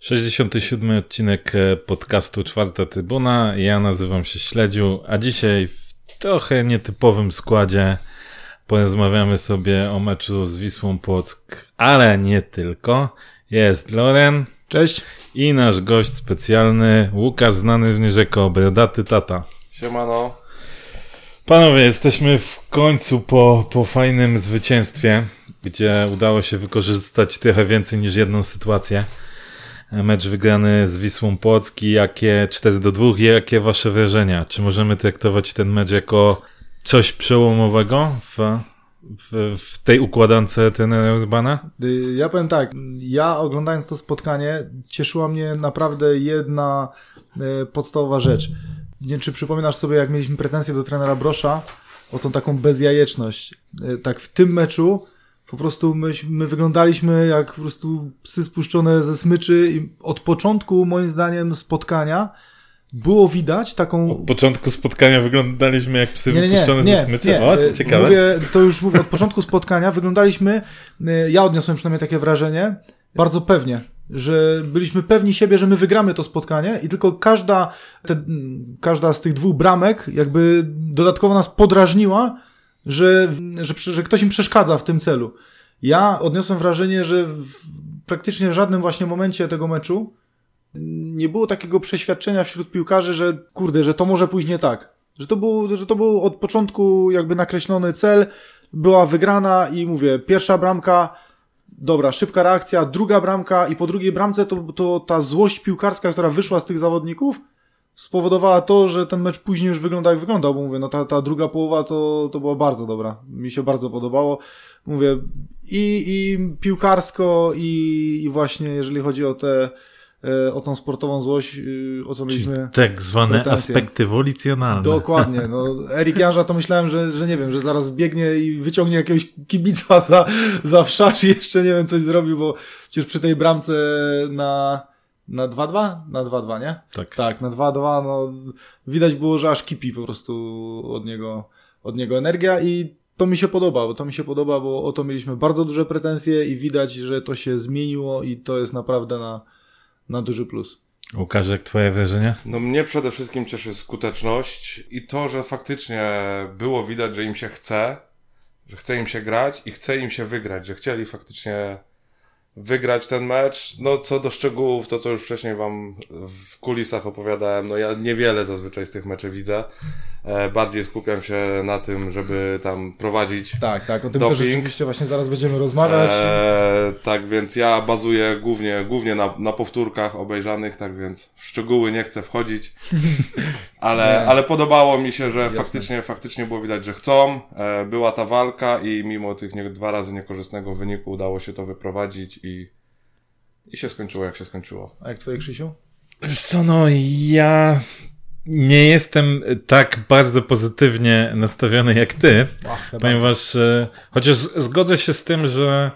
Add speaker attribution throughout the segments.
Speaker 1: Sześćdziesiąty siódmy odcinek e, podcastu Czwarta Trybuna. Ja nazywam się Śledziu, a dzisiaj w trochę nietypowym składzie porozmawiamy sobie o meczu z Wisłą Płock, ale nie tylko. Jest Loren.
Speaker 2: Cześć.
Speaker 1: I nasz gość specjalny, Łukasz, znany również jako Brodaty Tata.
Speaker 3: Siemano.
Speaker 1: Panowie, jesteśmy w końcu po, po fajnym zwycięstwie, gdzie udało się wykorzystać trochę więcej niż jedną sytuację. Mecz wygrany z Wisłą Płocki, jakie 4 do 2, jakie wasze wrażenia? Czy możemy traktować ten mecz jako coś przełomowego w, w, w tej układance trenera Urbana?
Speaker 2: Y, ja powiem tak, ja oglądając to spotkanie, cieszyła mnie naprawdę jedna y, podstawowa rzecz. Nie wiem, czy przypominasz sobie, jak mieliśmy pretensje do trenera Brosza o tą taką bezjajeczność. Y, tak w tym meczu po prostu my, my wyglądaliśmy jak po prostu psy spuszczone ze smyczy i od początku, moim zdaniem, spotkania było widać taką...
Speaker 1: Od początku spotkania wyglądaliśmy jak psy nie, nie, wypuszczone nie, ze smyczy?
Speaker 2: Nie,
Speaker 1: o, to ciekawe.
Speaker 2: Mówię, to już mówię, od początku spotkania wyglądaliśmy, ja odniosłem przynajmniej takie wrażenie, bardzo pewnie, że byliśmy pewni siebie, że my wygramy to spotkanie i tylko każda, te, każda z tych dwóch bramek jakby dodatkowo nas podrażniła, że, że, że ktoś im przeszkadza w tym celu. Ja odniosłem wrażenie, że w, praktycznie w żadnym właśnie momencie tego meczu nie było takiego przeświadczenia wśród piłkarzy, że kurde, że to może pójść nie tak. Że to był, że to był od początku jakby nakreślony cel, była wygrana i mówię, pierwsza bramka, dobra, szybka reakcja, druga bramka i po drugiej bramce to, to ta złość piłkarska, która wyszła z tych zawodników, spowodowała to, że ten mecz później już wygląda jak wyglądał, bo mówię, no ta, ta druga połowa to, to była bardzo dobra. Mi się bardzo podobało. Mówię, i, i piłkarsko, i, i właśnie jeżeli chodzi o te o tą sportową złość, y, o co mieliśmy.
Speaker 1: Tak zwane pretensje. aspekty wolicjonalne.
Speaker 2: Dokładnie. No, Erik Janża to myślałem, że, że nie wiem, że zaraz biegnie i wyciągnie jakiegoś kibica za, za wszasz i jeszcze nie wiem, coś zrobił, bo przecież przy tej bramce na na 2-2? Na 2-2, nie?
Speaker 1: Tak.
Speaker 2: Tak, na 2-2, no widać było, że aż kipi po prostu od niego, od niego energia i to mi się podoba, bo to mi się podoba, bo o to mieliśmy bardzo duże pretensje i widać, że to się zmieniło i to jest naprawdę na, na duży plus.
Speaker 1: Łukasz, jak twoje wrażenie?
Speaker 3: No mnie przede wszystkim cieszy skuteczność i to, że faktycznie było widać, że im się chce, że chce im się grać i chce im się wygrać, że chcieli faktycznie wygrać ten mecz. No, co do szczegółów, to co już wcześniej wam w kulisach opowiadałem, no ja niewiele zazwyczaj z tych meczy widzę. E, bardziej skupiam się na tym, żeby tam prowadzić.
Speaker 2: Tak, tak, o tym doping. też rzeczywiście właśnie zaraz będziemy rozmawiać.
Speaker 3: E, tak więc ja bazuję głównie, głównie na, na powtórkach obejrzanych, tak więc w szczegóły nie chcę wchodzić. Ale, ale podobało mi się, że faktycznie, faktycznie było widać, że chcą. E, była ta walka i mimo tych nie, dwa razy niekorzystnego wyniku udało się to wyprowadzić i, i się skończyło jak się skończyło.
Speaker 2: A jak twoje Krzysiu?
Speaker 1: Wiesz co, no ja nie jestem tak bardzo pozytywnie nastawiony jak ty, Ach, ponieważ e, chociaż zgodzę się z tym, że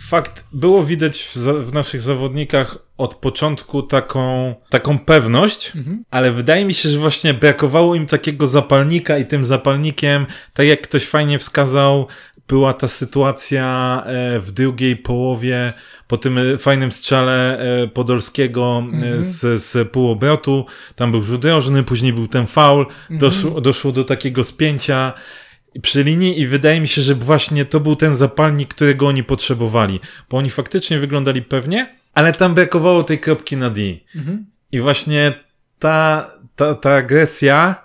Speaker 1: fakt było widać w, w naszych zawodnikach od początku taką, taką pewność, mhm. ale wydaje mi się, że właśnie brakowało im takiego zapalnika i tym zapalnikiem, tak jak ktoś fajnie wskazał, była ta sytuacja e, w drugiej połowie po tym e, fajnym strzale e, Podolskiego mhm. z, z półobrotu. Tam był rzut rożny, później był ten faul. Mhm. Doszło, doszło do takiego spięcia przy linii i wydaje mi się, że właśnie to był ten zapalnik, którego oni potrzebowali, bo oni faktycznie wyglądali pewnie, ale tam brakowało tej kropki na D. Mhm. I właśnie ta, ta, ta agresja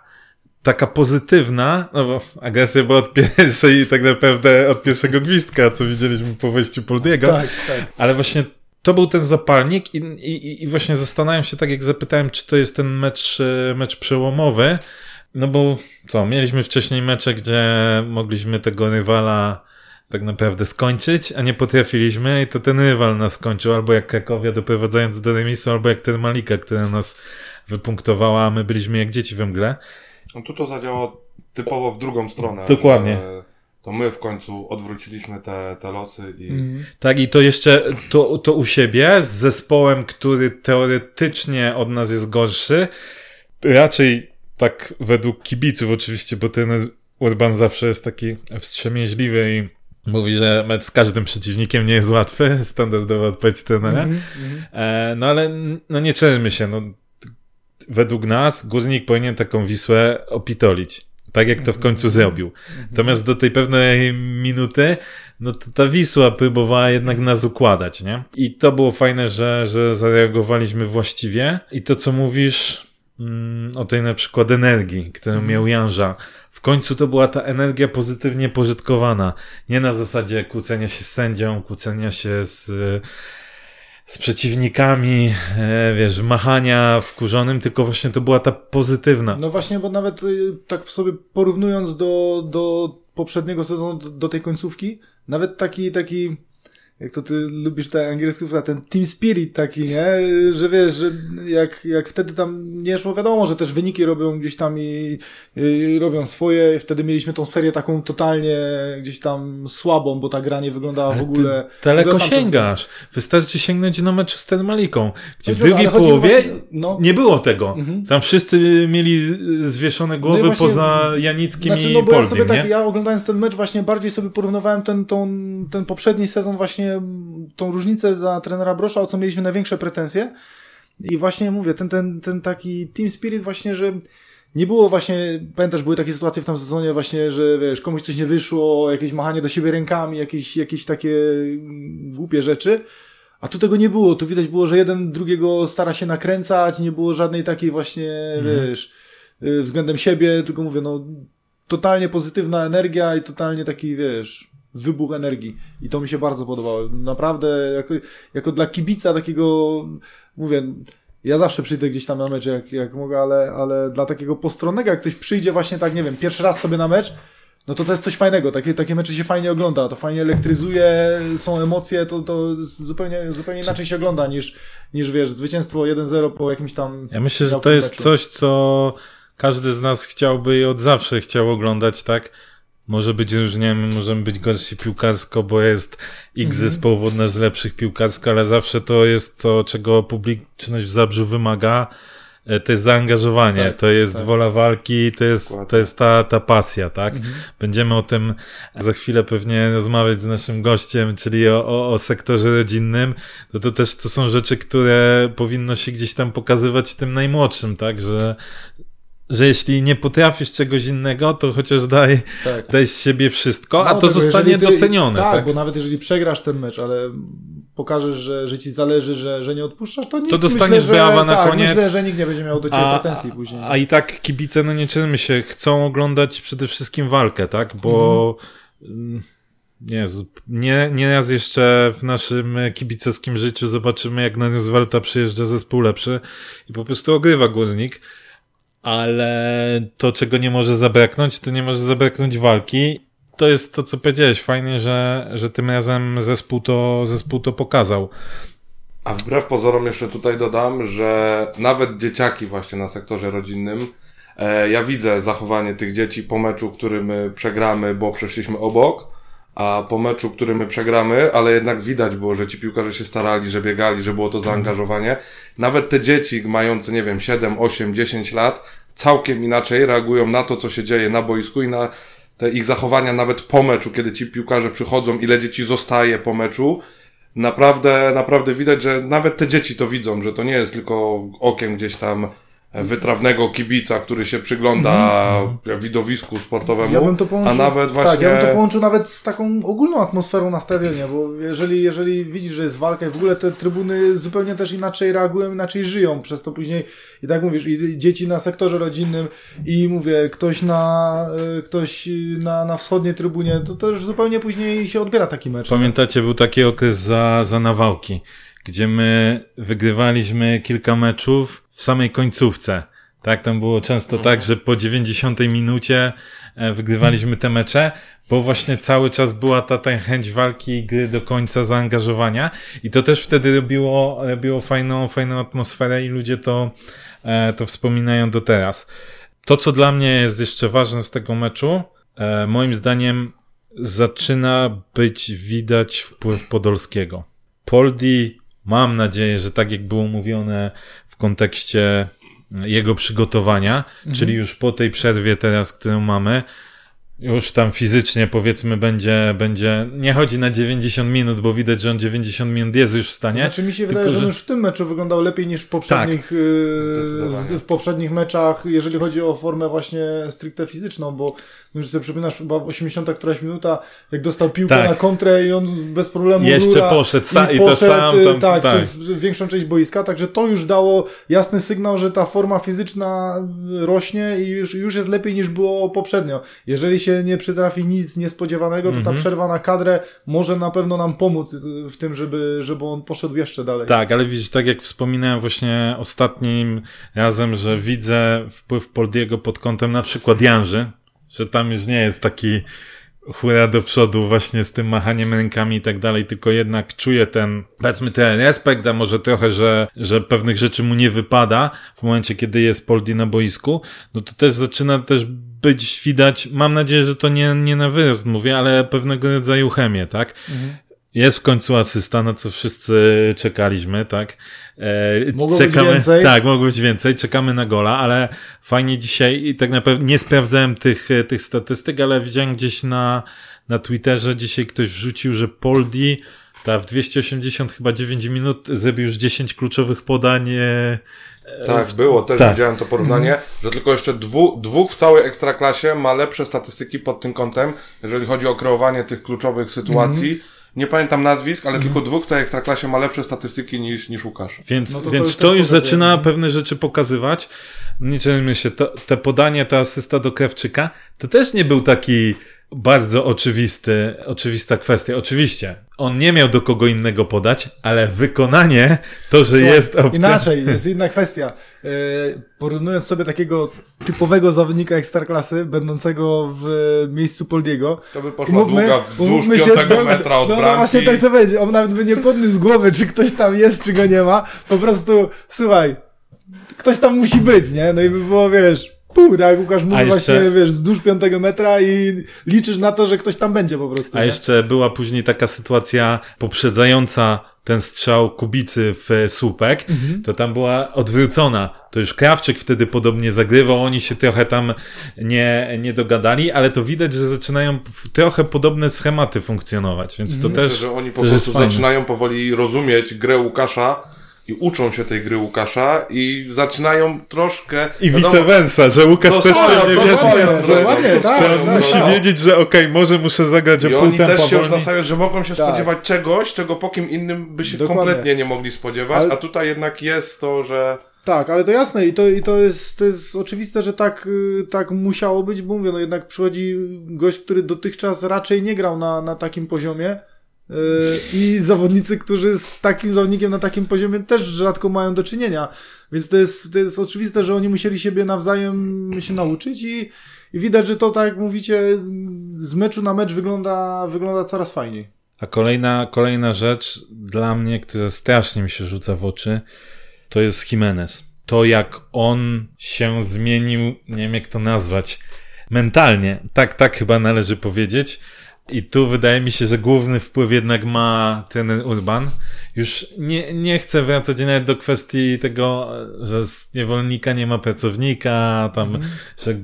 Speaker 1: taka pozytywna, no bo agresja była od pierwszej, tak naprawdę od pierwszego gwizdka, co widzieliśmy po wejściu Poldiego.
Speaker 2: Tak, tak.
Speaker 1: Ale właśnie to był ten zapalnik i, i, i właśnie zastanawiam się, tak jak zapytałem, czy to jest ten mecz, mecz przełomowy, no bo co, mieliśmy wcześniej mecze, gdzie mogliśmy tego rywala tak naprawdę skończyć, a nie potrafiliśmy i to ten rywal nas skończył, albo jak Krakowia doprowadzając do remisu, albo jak ten Malika, która nas wypunktowała, a my byliśmy jak dzieci we mgle.
Speaker 3: No tu to zadziałało typowo w drugą stronę.
Speaker 1: Dokładnie.
Speaker 3: To my w końcu odwróciliśmy te, te losy i... Mm.
Speaker 1: Tak, i to jeszcze to, to u siebie z zespołem, który teoretycznie od nas jest gorszy. Raczej tak według kibiców oczywiście, bo ten Urban zawsze jest taki wstrzemięźliwy i mówi, że mecz z każdym przeciwnikiem nie jest łatwy, standardowa odpowiedź trenera. Mm -hmm. e, no ale no nie czermy się, no według nas Górnik powinien taką Wisłę opitolić. Tak jak to w końcu mhm. zrobił. Mhm. Natomiast do tej pewnej minuty, no to ta Wisła próbowała jednak nas układać, nie? I to było fajne, że, że zareagowaliśmy właściwie. I to, co mówisz o tej na przykład energii, którą mhm. miał Janża, w końcu to była ta energia pozytywnie pożytkowana. Nie na zasadzie kłócenia się z sędzią, kłócenia się z z przeciwnikami, e, wiesz, machania wkurzonym, tylko właśnie to była ta pozytywna.
Speaker 2: No właśnie, bo nawet y, tak sobie porównując do, do poprzedniego sezonu, do tej końcówki, nawet taki, taki jak to ty lubisz te angielskie słowa, ten team spirit taki, nie? Że wiesz, że jak, jak wtedy tam nie szło, wiadomo, że też wyniki robią gdzieś tam i, i robią swoje. I wtedy mieliśmy tą serię taką totalnie gdzieś tam słabą, bo ta gra nie wyglądała Ale w ogóle.
Speaker 1: daleko sięgasz. Wystarczy sięgnąć na mecz z Termaliką, gdzie w drugiej połowie właśnie, no... nie było tego. Mhm. Tam wszyscy mieli zwieszone głowy no właśnie, poza Janickim znaczy, no, bo ja sobie tak,
Speaker 2: ja oglądając ten mecz właśnie bardziej sobie porównywałem ten, tą, ten poprzedni sezon właśnie tą różnicę za trenera Brosza, o co mieliśmy największe pretensje. I właśnie mówię, ten, ten, ten taki team spirit właśnie, że nie było właśnie, pamiętasz, były takie sytuacje w tym sezonie właśnie, że wiesz, komuś coś nie wyszło, jakieś machanie do siebie rękami, jakieś, jakieś takie głupie rzeczy. A tu tego nie było. Tu widać było, że jeden drugiego stara się nakręcać, nie było żadnej takiej właśnie, mhm. wiesz, y, względem siebie, tylko mówię, no, totalnie pozytywna energia i totalnie taki, wiesz, wybuch energii. I to mi się bardzo podobało. Naprawdę, jako, jako dla kibica takiego, mówię, ja zawsze przyjdę gdzieś tam na mecz, jak, jak mogę, ale, ale dla takiego postronnego, jak ktoś przyjdzie właśnie tak, nie wiem, pierwszy raz sobie na mecz, no to to jest coś fajnego. Takie, takie mecze się fajnie ogląda, to fajnie elektryzuje, są emocje, to, to zupełnie, zupełnie inaczej się ogląda niż, niż wiesz, zwycięstwo 1-0 po jakimś tam.
Speaker 1: Ja myślę, że to jest meczu. coś, co każdy z nas chciałby i od zawsze chciał oglądać, tak? Może być różnie, możemy być gorsi piłkarsko, bo jest x -hmm. zespołów od nas lepszych piłkarsko, ale zawsze to jest to, czego publiczność w Zabrzu wymaga. E, to jest zaangażowanie, tak, to jest tak. wola walki, to jest, to jest ta, ta pasja, tak? Mhm. Będziemy o tym za chwilę pewnie rozmawiać z naszym gościem, czyli o, o, o sektorze rodzinnym. To, to też to są rzeczy, które powinno się gdzieś tam pokazywać tym najmłodszym, tak? Że, że jeśli nie potrafisz czegoś innego, to chociaż daj, tak. daj z siebie wszystko, a to zostanie ty, docenione.
Speaker 2: Tak, tak, bo nawet jeżeli przegrasz ten mecz, ale pokażesz, że, że ci zależy, że, że nie odpuszczasz, to nikt
Speaker 1: To dostaniesz myślę, brawa na
Speaker 2: tak,
Speaker 1: koniec.
Speaker 2: Myślę, że nikt nie będzie miał do ciebie a, pretensji później.
Speaker 1: A i tak kibice, no nie czynmy się, chcą oglądać przede wszystkim walkę, tak? Bo mhm. nie, nie, nie raz jeszcze w naszym kibicowskim życiu zobaczymy, jak na Walta przyjeżdża zespół lepszy i po prostu ogrywa górnik ale to, czego nie może zabraknąć, to nie może zabraknąć walki. To jest to, co powiedziałeś. Fajnie, że, że tym razem zespół to, zespół to pokazał.
Speaker 3: A wbrew pozorom jeszcze tutaj dodam, że nawet dzieciaki właśnie na sektorze rodzinnym, e, ja widzę zachowanie tych dzieci po meczu, który my przegramy, bo przeszliśmy obok, a po meczu, który my przegramy, ale jednak widać było, że ci piłkarze się starali, że biegali, że było to zaangażowanie. Nawet te dzieci mające, nie wiem, 7, 8, 10 lat, całkiem inaczej reagują na to, co się dzieje na boisku i na te ich zachowania nawet po meczu, kiedy ci piłkarze przychodzą, ile dzieci zostaje po meczu. Naprawdę, naprawdę widać, że nawet te dzieci to widzą, że to nie jest tylko okiem gdzieś tam wytrawnego kibica, który się przygląda mm. widowisku sportowemu, ja bym to połączył, a nawet właśnie... Tak,
Speaker 2: ja bym to połączył nawet z taką ogólną atmosferą na stadionie, bo jeżeli, jeżeli widzisz, że jest walka i w ogóle te trybuny zupełnie też inaczej reagują, inaczej żyją, przez to później i tak mówisz, i dzieci na sektorze rodzinnym i mówię, ktoś na, e, ktoś na, na wschodniej trybunie, to też zupełnie później się odbiera taki mecz.
Speaker 1: Pamiętacie, był taki okres za, za nawałki gdzie my wygrywaliśmy kilka meczów w samej końcówce. Tak, tam było często tak, mhm. że po 90 minucie e, wygrywaliśmy te mecze, bo właśnie cały czas była ta, ta chęć walki i gry do końca, zaangażowania i to też wtedy robiło, robiło fajną, fajną atmosferę i ludzie to, e, to wspominają do teraz. To, co dla mnie jest jeszcze ważne z tego meczu, e, moim zdaniem zaczyna być widać wpływ Podolskiego. Poldi Mam nadzieję, że tak jak było mówione w kontekście jego przygotowania, mhm. czyli już po tej przerwie teraz, którą mamy, już tam fizycznie powiedzmy będzie, będzie, nie chodzi na 90 minut, bo widać, że on 90 minut jest już w stanie.
Speaker 2: Znaczy mi się Tylko, wydaje, że on już w tym meczu wyglądał lepiej niż w poprzednich, tak. yy, w poprzednich meczach, jeżeli chodzi o formę właśnie stricte fizyczną, bo już sobie przypominasz, chyba w 80 któraś minuta, jak dostał piłkę tak. na kontrę i on bez problemu
Speaker 1: Jeszcze
Speaker 2: rura,
Speaker 1: poszedł,
Speaker 2: sa- i,
Speaker 1: i to sam
Speaker 2: tam, tak, tak, przez większą część boiska, także to już dało jasny sygnał, że ta forma fizyczna rośnie i już, już jest lepiej niż było poprzednio. Jeżeli się nie przytrafi nic niespodziewanego, to ta mhm. przerwa na kadrę może na pewno nam pomóc w tym, żeby, żeby on poszedł jeszcze dalej.
Speaker 1: Tak, ale widzisz, tak jak wspominałem właśnie ostatnim razem, że widzę wpływ Poldiego pod kątem na przykład Janży, że tam już nie jest taki chóra do przodu właśnie z tym machaniem rękami i tak dalej, tylko jednak czuje ten, powiedzmy ten respekt, a może trochę, że, że pewnych rzeczy mu nie wypada w momencie, kiedy jest Poldi na boisku, no to też zaczyna też być widać, mam nadzieję, że to nie, nie na wyrost mówię, ale pewnego rodzaju chemię, tak? Mhm. Jest w końcu asysta, na co wszyscy czekaliśmy, tak?
Speaker 2: E, mogło czekamy, być więcej.
Speaker 1: Tak, mogło być więcej. Czekamy na gola, ale fajnie dzisiaj i tak naprawdę nie sprawdzałem tych, e, tych statystyk, ale widziałem gdzieś na, na Twitterze dzisiaj ktoś rzucił, że Poldi ta w 280 chyba 9 minut zrobił już 10 kluczowych podań.
Speaker 3: Tak, było, też tak. widziałem to porównanie, mhm. że tylko jeszcze dwu, dwóch w całej ekstraklasie ma lepsze statystyki pod tym kątem, jeżeli chodzi o kreowanie tych kluczowych sytuacji. Mhm nie pamiętam nazwisk, ale tylko dwóch w całej ekstraklasie ma lepsze statystyki niż, niż Łukasz.
Speaker 1: Więc, no to, więc to, to już zaczyna pewne rzeczy pokazywać. Nie czujmy się, to, te podanie, ta asysta do Krewczyka, to też nie był taki bardzo oczywisty, oczywista kwestia. Oczywiście, on nie miał do kogo innego podać, ale wykonanie, to, że Słuchaj, jest opcja...
Speaker 2: Inaczej, jest inna kwestia. Yy, porównując sobie takiego typowego zawodnika ekstraklasy, będącego w miejscu Poldiego...
Speaker 3: To by poszła umówmy, długa wzdłuż piątego no, metra od
Speaker 2: no,
Speaker 3: bramki.
Speaker 2: No właśnie tak chcę powiedzieć, on nawet by nie podniósł głowy, czy ktoś tam jest, czy go nie ma. Po prostu, słuchaj, ktoś tam musi być, nie? No i by było, wiesz pół, tak jak Łukasz mówi jeszcze... właśnie, wiesz, wzdłuż piątego metra i liczysz na to, że ktoś tam będzie po prostu.
Speaker 1: A nie? jeszcze była później taka sytuacja poprzedzająca ten strzał Kubicy w słupek, mhm. to tam była odwrócona. To już Krawczyk wtedy podobnie zagrywał, oni się trochę tam nie, nie dogadali, ale to widać, że zaczynają trochę podobne schematy funkcjonować, więc to mhm. też.
Speaker 3: Myślę, że oni po prostu zaczynają powoli rozumieć grę Łukasza i uczą się tej gry Łukasza i zaczynają troszkę...
Speaker 1: I vice versa, że Łukasz też pewnie wie, że, że, tak, że on tak, musi tak. wiedzieć, że okej, okay, może muszę zagrać o
Speaker 3: I oni też się już nastawiają, że mogą się tak. spodziewać czegoś, czego po kim innym by się Dokładnie. kompletnie nie mogli spodziewać, Ale... a tutaj jednak jest to, że...
Speaker 2: Tak, ale to jasne i to, i to, jest, to jest oczywiste, że tak, y, tak musiało być, bo mówię, no jednak przychodzi gość, który dotychczas raczej nie grał na, na takim poziomie, i zawodnicy, którzy z takim zawodnikiem na takim poziomie też rzadko mają do czynienia. Więc to jest, to jest oczywiste, że oni musieli siebie nawzajem się nauczyć i, i widać, że to, tak jak mówicie, z meczu na mecz wygląda, wygląda coraz fajniej.
Speaker 1: A kolejna, kolejna rzecz dla mnie, która strasznie mi się rzuca w oczy, to jest Jimenez. To, jak on się zmienił, nie wiem jak to nazwać, mentalnie. Tak, tak chyba należy powiedzieć i tu wydaje mi się, że główny wpływ jednak ma ten Urban. Już nie, nie chcę wracać nawet do kwestii tego, że z niewolnika nie ma pracownika, tam, mm. że,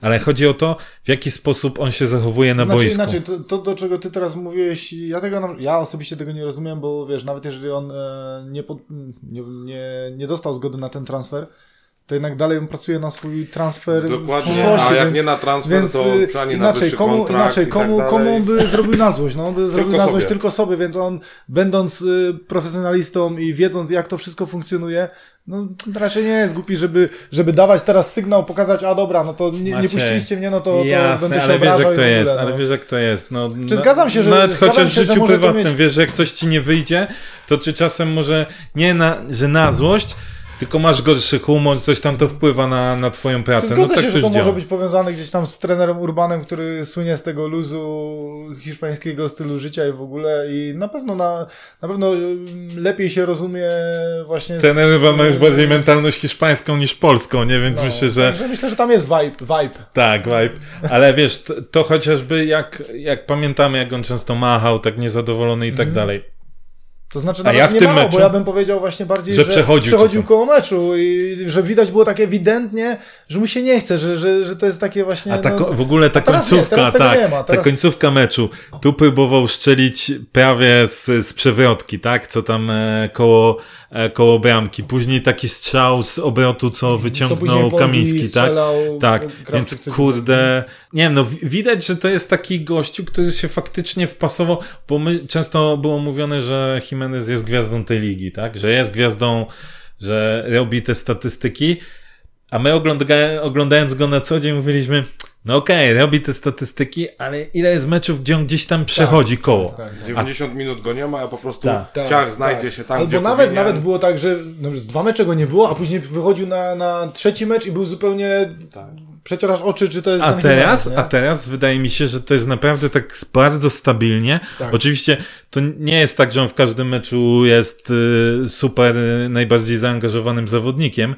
Speaker 1: ale chodzi o to, w jaki sposób on się zachowuje to na
Speaker 2: znaczy,
Speaker 1: boisku.
Speaker 2: Inaczej, to, to, do czego ty teraz mówiłeś, ja tego, ja osobiście tego nie rozumiem, bo wiesz, nawet jeżeli on e, nie, pod, nie, nie, nie dostał zgody na ten transfer, to jednak dalej on pracuje na swój transfer Dokładnie, w przyszłości.
Speaker 3: A jak więc, nie na transfer, więc, to y, przynajmniej inaczej, na
Speaker 2: komu, inaczej, komu, tak komu on by zrobił na złość? No, on by zrobił na złość tylko sobie, więc on, będąc y, profesjonalistą i wiedząc, jak to wszystko funkcjonuje, no raczej nie jest głupi, żeby, żeby dawać teraz sygnał, pokazać, a dobra, no to nie, nie puściliście mnie, no to, to Jasne, będę się ale wiesz, jak to
Speaker 1: jest,
Speaker 2: no.
Speaker 1: ale wiesz, jak to jest. No,
Speaker 2: czy no, zgadzam się, że...
Speaker 1: Nawet chociaż w życiu prywatnym, mieć... wiesz, że jak coś ci nie wyjdzie, to czy czasem może nie na, że na złość, tylko masz gorszy humor, coś tam to wpływa na, na twoją pracę.
Speaker 2: Zgodzę
Speaker 1: no, tak
Speaker 2: się, że to działa. może być powiązane gdzieś tam z trenerem Urbanem, który słynie z tego luzu hiszpańskiego stylu życia i w ogóle i na pewno na, na pewno lepiej się rozumie właśnie
Speaker 1: Trener Urban ma już bardziej mentalność hiszpańską niż polską, nie? Więc no, myślę, że...
Speaker 2: Także myślę, że tam jest vibe. vibe.
Speaker 1: Tak, vibe. Ale wiesz, to, to chociażby jak, jak pamiętamy, jak on często machał, tak niezadowolony i tak mhm. dalej
Speaker 2: To znaczy nawet ja w nie tym mało, meczu, bo ja bym powiedział właśnie bardziej, że, że przechodził, przechodził koło meczu i że widać było tak ewidentnie, że mu się nie chce, że, że, że to jest takie właśnie...
Speaker 1: A ta, no... w ogóle ta końcówka, nie, tak, teraz... ta końcówka meczu, tu próbował szczelić prawie z, z przewrotki, tak, co tam e, koło, e, koło bramki. Później taki strzał z obrotu, co wyciągnął co Kamiński, tak? Tak, więc kurde, nie wiem, no widać, że to jest taki gościu, który się faktycznie wpasował, bo my często było mówione, że Jimenez jest gwiazdą tej ligi, tak? Że jest gwiazdą, że robi te statystyki, a my oglądając go na co dzień mówiliśmy, no okej, okay, robi te statystyki, ale ile jest meczów, gdzie on gdzieś tam przechodzi tak, koło? Tak,
Speaker 3: tak, 90 a... minut go nie ma, a po prostu tak, ciach tak, znajdzie się tam,
Speaker 2: Albo
Speaker 3: gdzie
Speaker 2: nawet, powinien. nawet było tak, że no, dwa mecze go nie było, a później wychodził na, na trzeci mecz i był zupełnie tak przecierasz oczy, czy to jest
Speaker 1: a teraz, a teraz wydaje mi się, że to jest naprawdę tak bardzo stabilnie. Tak. Oczywiście to nie jest tak, że on w każdym meczu jest y, super y, najbardziej zaangażowanym zawodnikiem,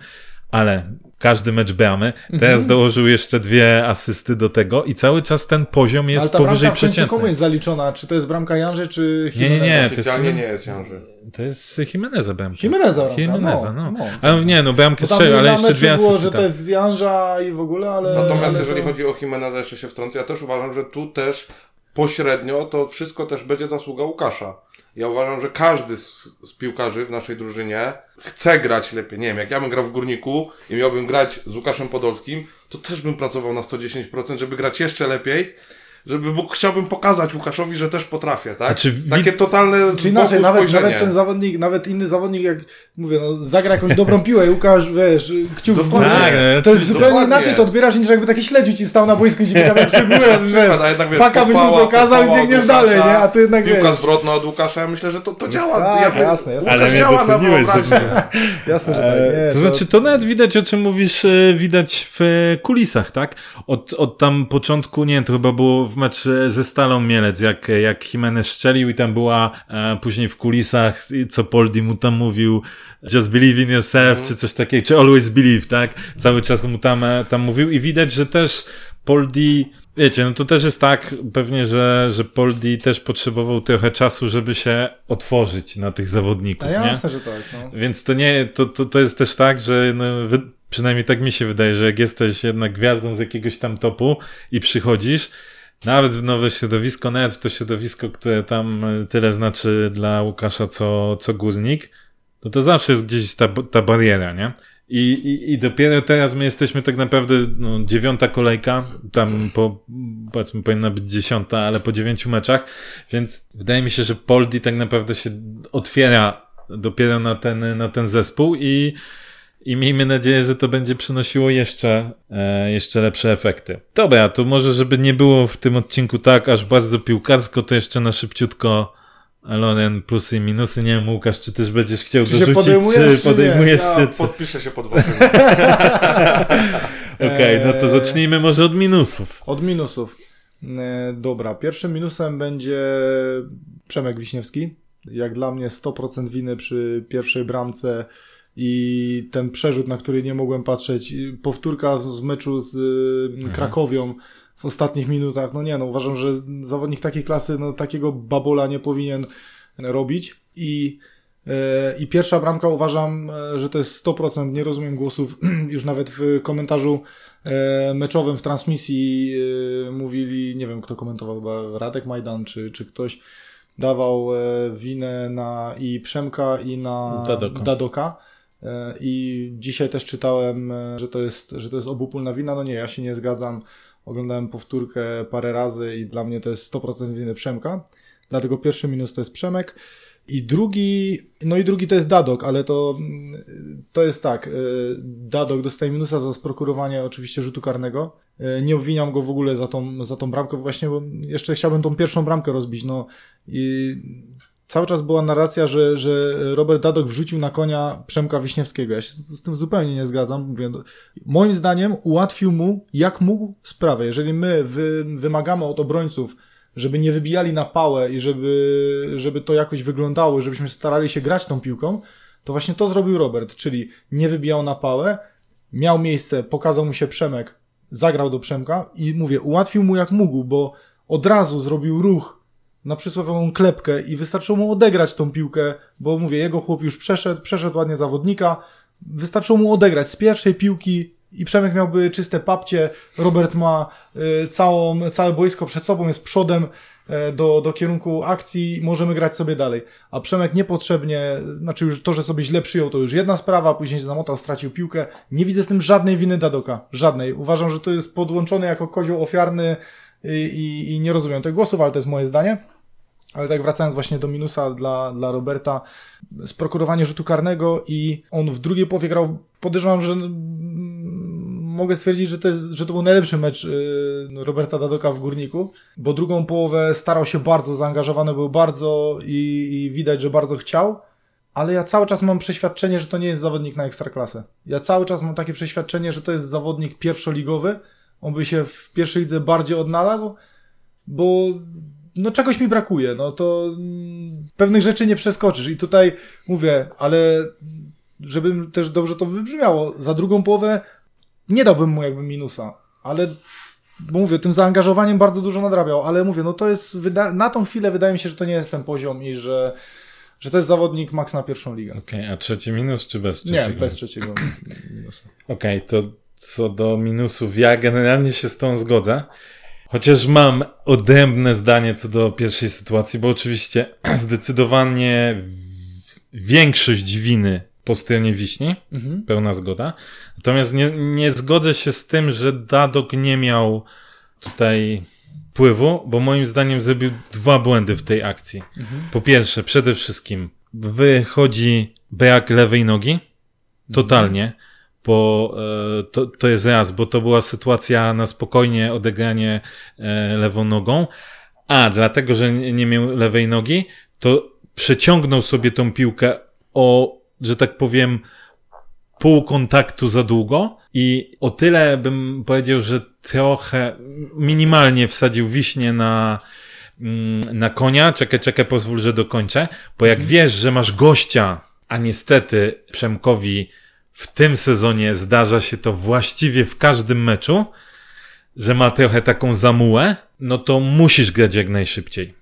Speaker 1: ale każdy mecz bramy. Teraz mhm. dołożył jeszcze dwie asysty do tego i cały czas ten poziom jest Ale ta powyżej przeciętnej.
Speaker 2: komu jest zaliczona? Czy to jest bramka Janży, czy
Speaker 3: Jimeneza? Nie, nie, nie. To jest, nie jest Janży.
Speaker 1: To jest Jimeneza bramka.
Speaker 2: Jimeneza bramka,
Speaker 1: Jimeneza, no. no. Ale nie, no bramkę strzelił, ale jeszcze dwie asysty. było,
Speaker 2: że to jest Janża i w ogóle, ale...
Speaker 3: Natomiast
Speaker 2: ale
Speaker 3: jeżeli to... chodzi o Jimeneza, jeszcze się wtrącę, ja też uważam, że tu też pośrednio to wszystko też będzie zasługa Łukasza. Ja uważam, że każdy z, z, piłkarzy w naszej drużynie chce grać lepiej. Nie wiem, jak ja bym grał w Górniku i miałbym grać z Łukaszem Podolskim, to też bym pracował na 110%, żeby grać jeszcze lepiej, żeby bo chciałbym pokazać Łukaszowi, że też potrafię, tak? Znaczy, Takie totalne
Speaker 2: Czy inaczej, nawet, nawet ten zawodnik, nawet inny zawodnik, jak mówię, no, zagra jakąś dobrą piłę i Łukasz, wiesz, kciuk w górę, tak, no, to jest zupełnie dokładnie. inaczej, to odbierasz niż jakby taki śledziu ci stał na boisku i ci pokazał przy górę, wiesz, faka byś mu pokazał i biegniesz dalej, nie? A ty jednak
Speaker 3: Piłka zwrotna od Łukasza, ja myślę, że to, to działa.
Speaker 2: Tak, ja, jasne, jasne.
Speaker 3: Ale działa na wyobraźnię.
Speaker 2: jasne, że tak.
Speaker 1: Nie, to znaczy, to nawet widać, o czym mówisz, e, widać w kulisach, tak? Od, od tam początku, nie to chyba było w meczu ze Stalą Mielec, jak, jak Jimenez szczelił i tam była e, później w kulisach, co Poldi mu tam mówił, just believe in yourself, mm. czy coś takiego, czy always believe, tak? Cały czas mu tam, e, tam mówił i widać, że też Poldi, wiecie, no to też jest tak pewnie, że, że Poldi też potrzebował trochę czasu, żeby się otworzyć na tych zawodników, A
Speaker 2: jasne, nie? że tak, no.
Speaker 1: Więc to nie, to, to, to jest też tak, że no, wy, przynajmniej tak mi się wydaje, że jak jesteś jednak gwiazdą z jakiegoś tam topu i przychodzisz, nawet w nowe środowisko, nawet w to środowisko, które tam e, tyle znaczy dla Łukasza, co, co górnik, to to zawsze jest gdzieś ta, ta bariera, nie? I, i, I dopiero teraz my jesteśmy tak naprawdę no, dziewiąta kolejka, tam po, powiedzmy powinna być dziesiąta, ale po dziewięciu meczach, więc wydaje mi się, że Poldi tak naprawdę się otwiera dopiero na ten, na ten zespół i i miejmy nadzieję, że to będzie przynosiło jeszcze, e, jeszcze lepsze efekty. Dobra, to może, żeby nie było w tym odcinku tak aż bardzo piłkarsko, to jeszcze na szybciutko Loren plusy i minusy. Nie wiem, Łukasz, czy też będziesz chciał czy dorzucić,
Speaker 2: podejmujesz,
Speaker 1: czy podejmujesz się? Ja
Speaker 3: czy... podpiszę się pod waszym.
Speaker 1: Okej, okay, no to zacznijmy może od minusów.
Speaker 2: Od minusów. E, dobra, pierwszym minusem będzie Przemek Wiśniewski. Jak dla mnie 100% winy przy pierwszej bramce i ten przerzut, na który nie mogłem patrzeć, powtórka z meczu z y, mhm. Krakowią w ostatnich minutach, no nie, no uważam, że zawodnik takiej klasy, no takiego babola nie powinien robić i e, i pierwsza bramka uważam, e, że to jest 100%, nie rozumiem głosów, już nawet w komentarzu e, meczowym w transmisji mówili, nie wiem kto komentował, chyba Radek Majdan czy, czy ktoś, dawał winę na i Przemka i na Dadoka. Dadoka I dzisiaj też czytałem, e, że to jest, że to jest obopólna wina. No nie, ja się nie zgadzam. Oglądałem powtórkę parę razy i dla mnie to jest 100% winy Przemka. Dlatego pierwszy minus to jest Przemek. I drugi, no i drugi to jest Dadok, ale to, to jest tak. E, Dadok dostaje minusa za sprokurowanie oczywiście rzutu karnego. Nie obwiniam go w ogóle za tą, za tą bramkę, właśnie, bo jeszcze chciałbym tą pierwszą bramkę rozbić. No i cały czas była narracja, że, że Robert Dadok wrzucił na konia Przemka Wiśniewskiego. Ja się z, z tym zupełnie nie zgadzam. Mówię, no, moim zdaniem ułatwił mu, jak mógł, sprawę. Jeżeli my wy, wymagamy od obrońców, żeby nie wybijali na pałę i żeby, żeby to jakoś wyglądało, żebyśmy starali się grać tą piłką, to właśnie to zrobił Robert, czyli nie wybijał na pałę, miał miejsce, pokazał mu się Przemek, zagrał do Przemka i mówię, ułatwił mu jak mógł, bo od razu zrobił ruch na przysłowiową klepkę i wystarczyło mu odegrać tą piłkę, bo mówię, jego chłop już przeszedł, przeszedł ładnie zawodnika, wystarczyło mu odegrać z pierwszej piłki i Przemek miałby czyste papcie, Robert ma y, całą, całe boisko przed sobą, jest przodem y, do, do kierunku akcji, możemy grać sobie dalej. A Przemek niepotrzebnie, znaczy już to, że sobie źle przyjął, to już jedna sprawa, później się zamotał, stracił piłkę. Nie widzę w tym żadnej winy Dadoka. Żadnej. Uważam, że to jest podłączony jako kozioł ofiarny i, i, i nie rozumiem tych głosów, ale to jest moje zdanie. Ale tak wracając właśnie do minusa dla, dla Roberta, sprokurowanie rzutu karnego i on w drugiej połowie grał, podejrzewam, że mogę stwierdzić, że to, jest, że to był najlepszy mecz y, Roberta Dadoka w Górniku, bo drugą połowę starał się bardzo, zaangażowany był bardzo i, i widać, że bardzo chciał, ale ja cały czas mam przeświadczenie, że to nie jest zawodnik na ekstraklasę. Ja cały czas mam takie przeświadczenie, że to jest zawodnik pierwszoligowy, on by się w pierwszej lidze bardziej odnalazł, bo no czegoś mi brakuje, no to mm, pewnych rzeczy nie przeskoczysz i tutaj mówię, ale żeby też dobrze to wybrzmiało, za drugą połowę nie dałbym mu jakby minusa, ale bo mówię, tym zaangażowaniem bardzo dużo nadrabiał, ale mówię, no to jest, na tą chwilę wydaje mi się, że to nie jest ten poziom i że, że to jest zawodnik max na pierwszą ligę.
Speaker 1: Okej, okay, a trzeci minus czy bez trzeciego?
Speaker 2: Nie, bez trzeciego minusa.
Speaker 1: Okej, okay, to co do minusów, ja generalnie się z tą zgodzę. Chociaż mam odrębne zdanie co do pierwszej sytuacji, bo oczywiście zdecydowanie większość winy po stronie Wiśni, mhm. pełna zgoda. Natomiast nie, nie zgodzę się z tym, że Dadok nie miał tutaj wpływu, bo moim zdaniem zrobił dwa błędy w tej akcji. Mhm. Po pierwsze, przede wszystkim wychodzi brak lewej nogi, totalnie, mhm. Bo e, to, to jest raz, bo to była sytuacja na spokojnie odegranie e, lewą nogą, a dlatego, że nie, miał lewej nogi, to przeciągnął sobie tą piłkę o że tak powiem, pół kontaktu za długo i o tyle bym powiedział, że trochę minimalnie wsadził wiśnie na, mm, na konia. Czekaj, czekaj, pozwól, że dokończę. Bo jak mhm. wiesz, że masz gościa, a niestety Przemkowi w tym sezonie zdarza się to właściwie w każdym meczu, że ma trochę taką zamułę, no to musisz grać jak najszybciej.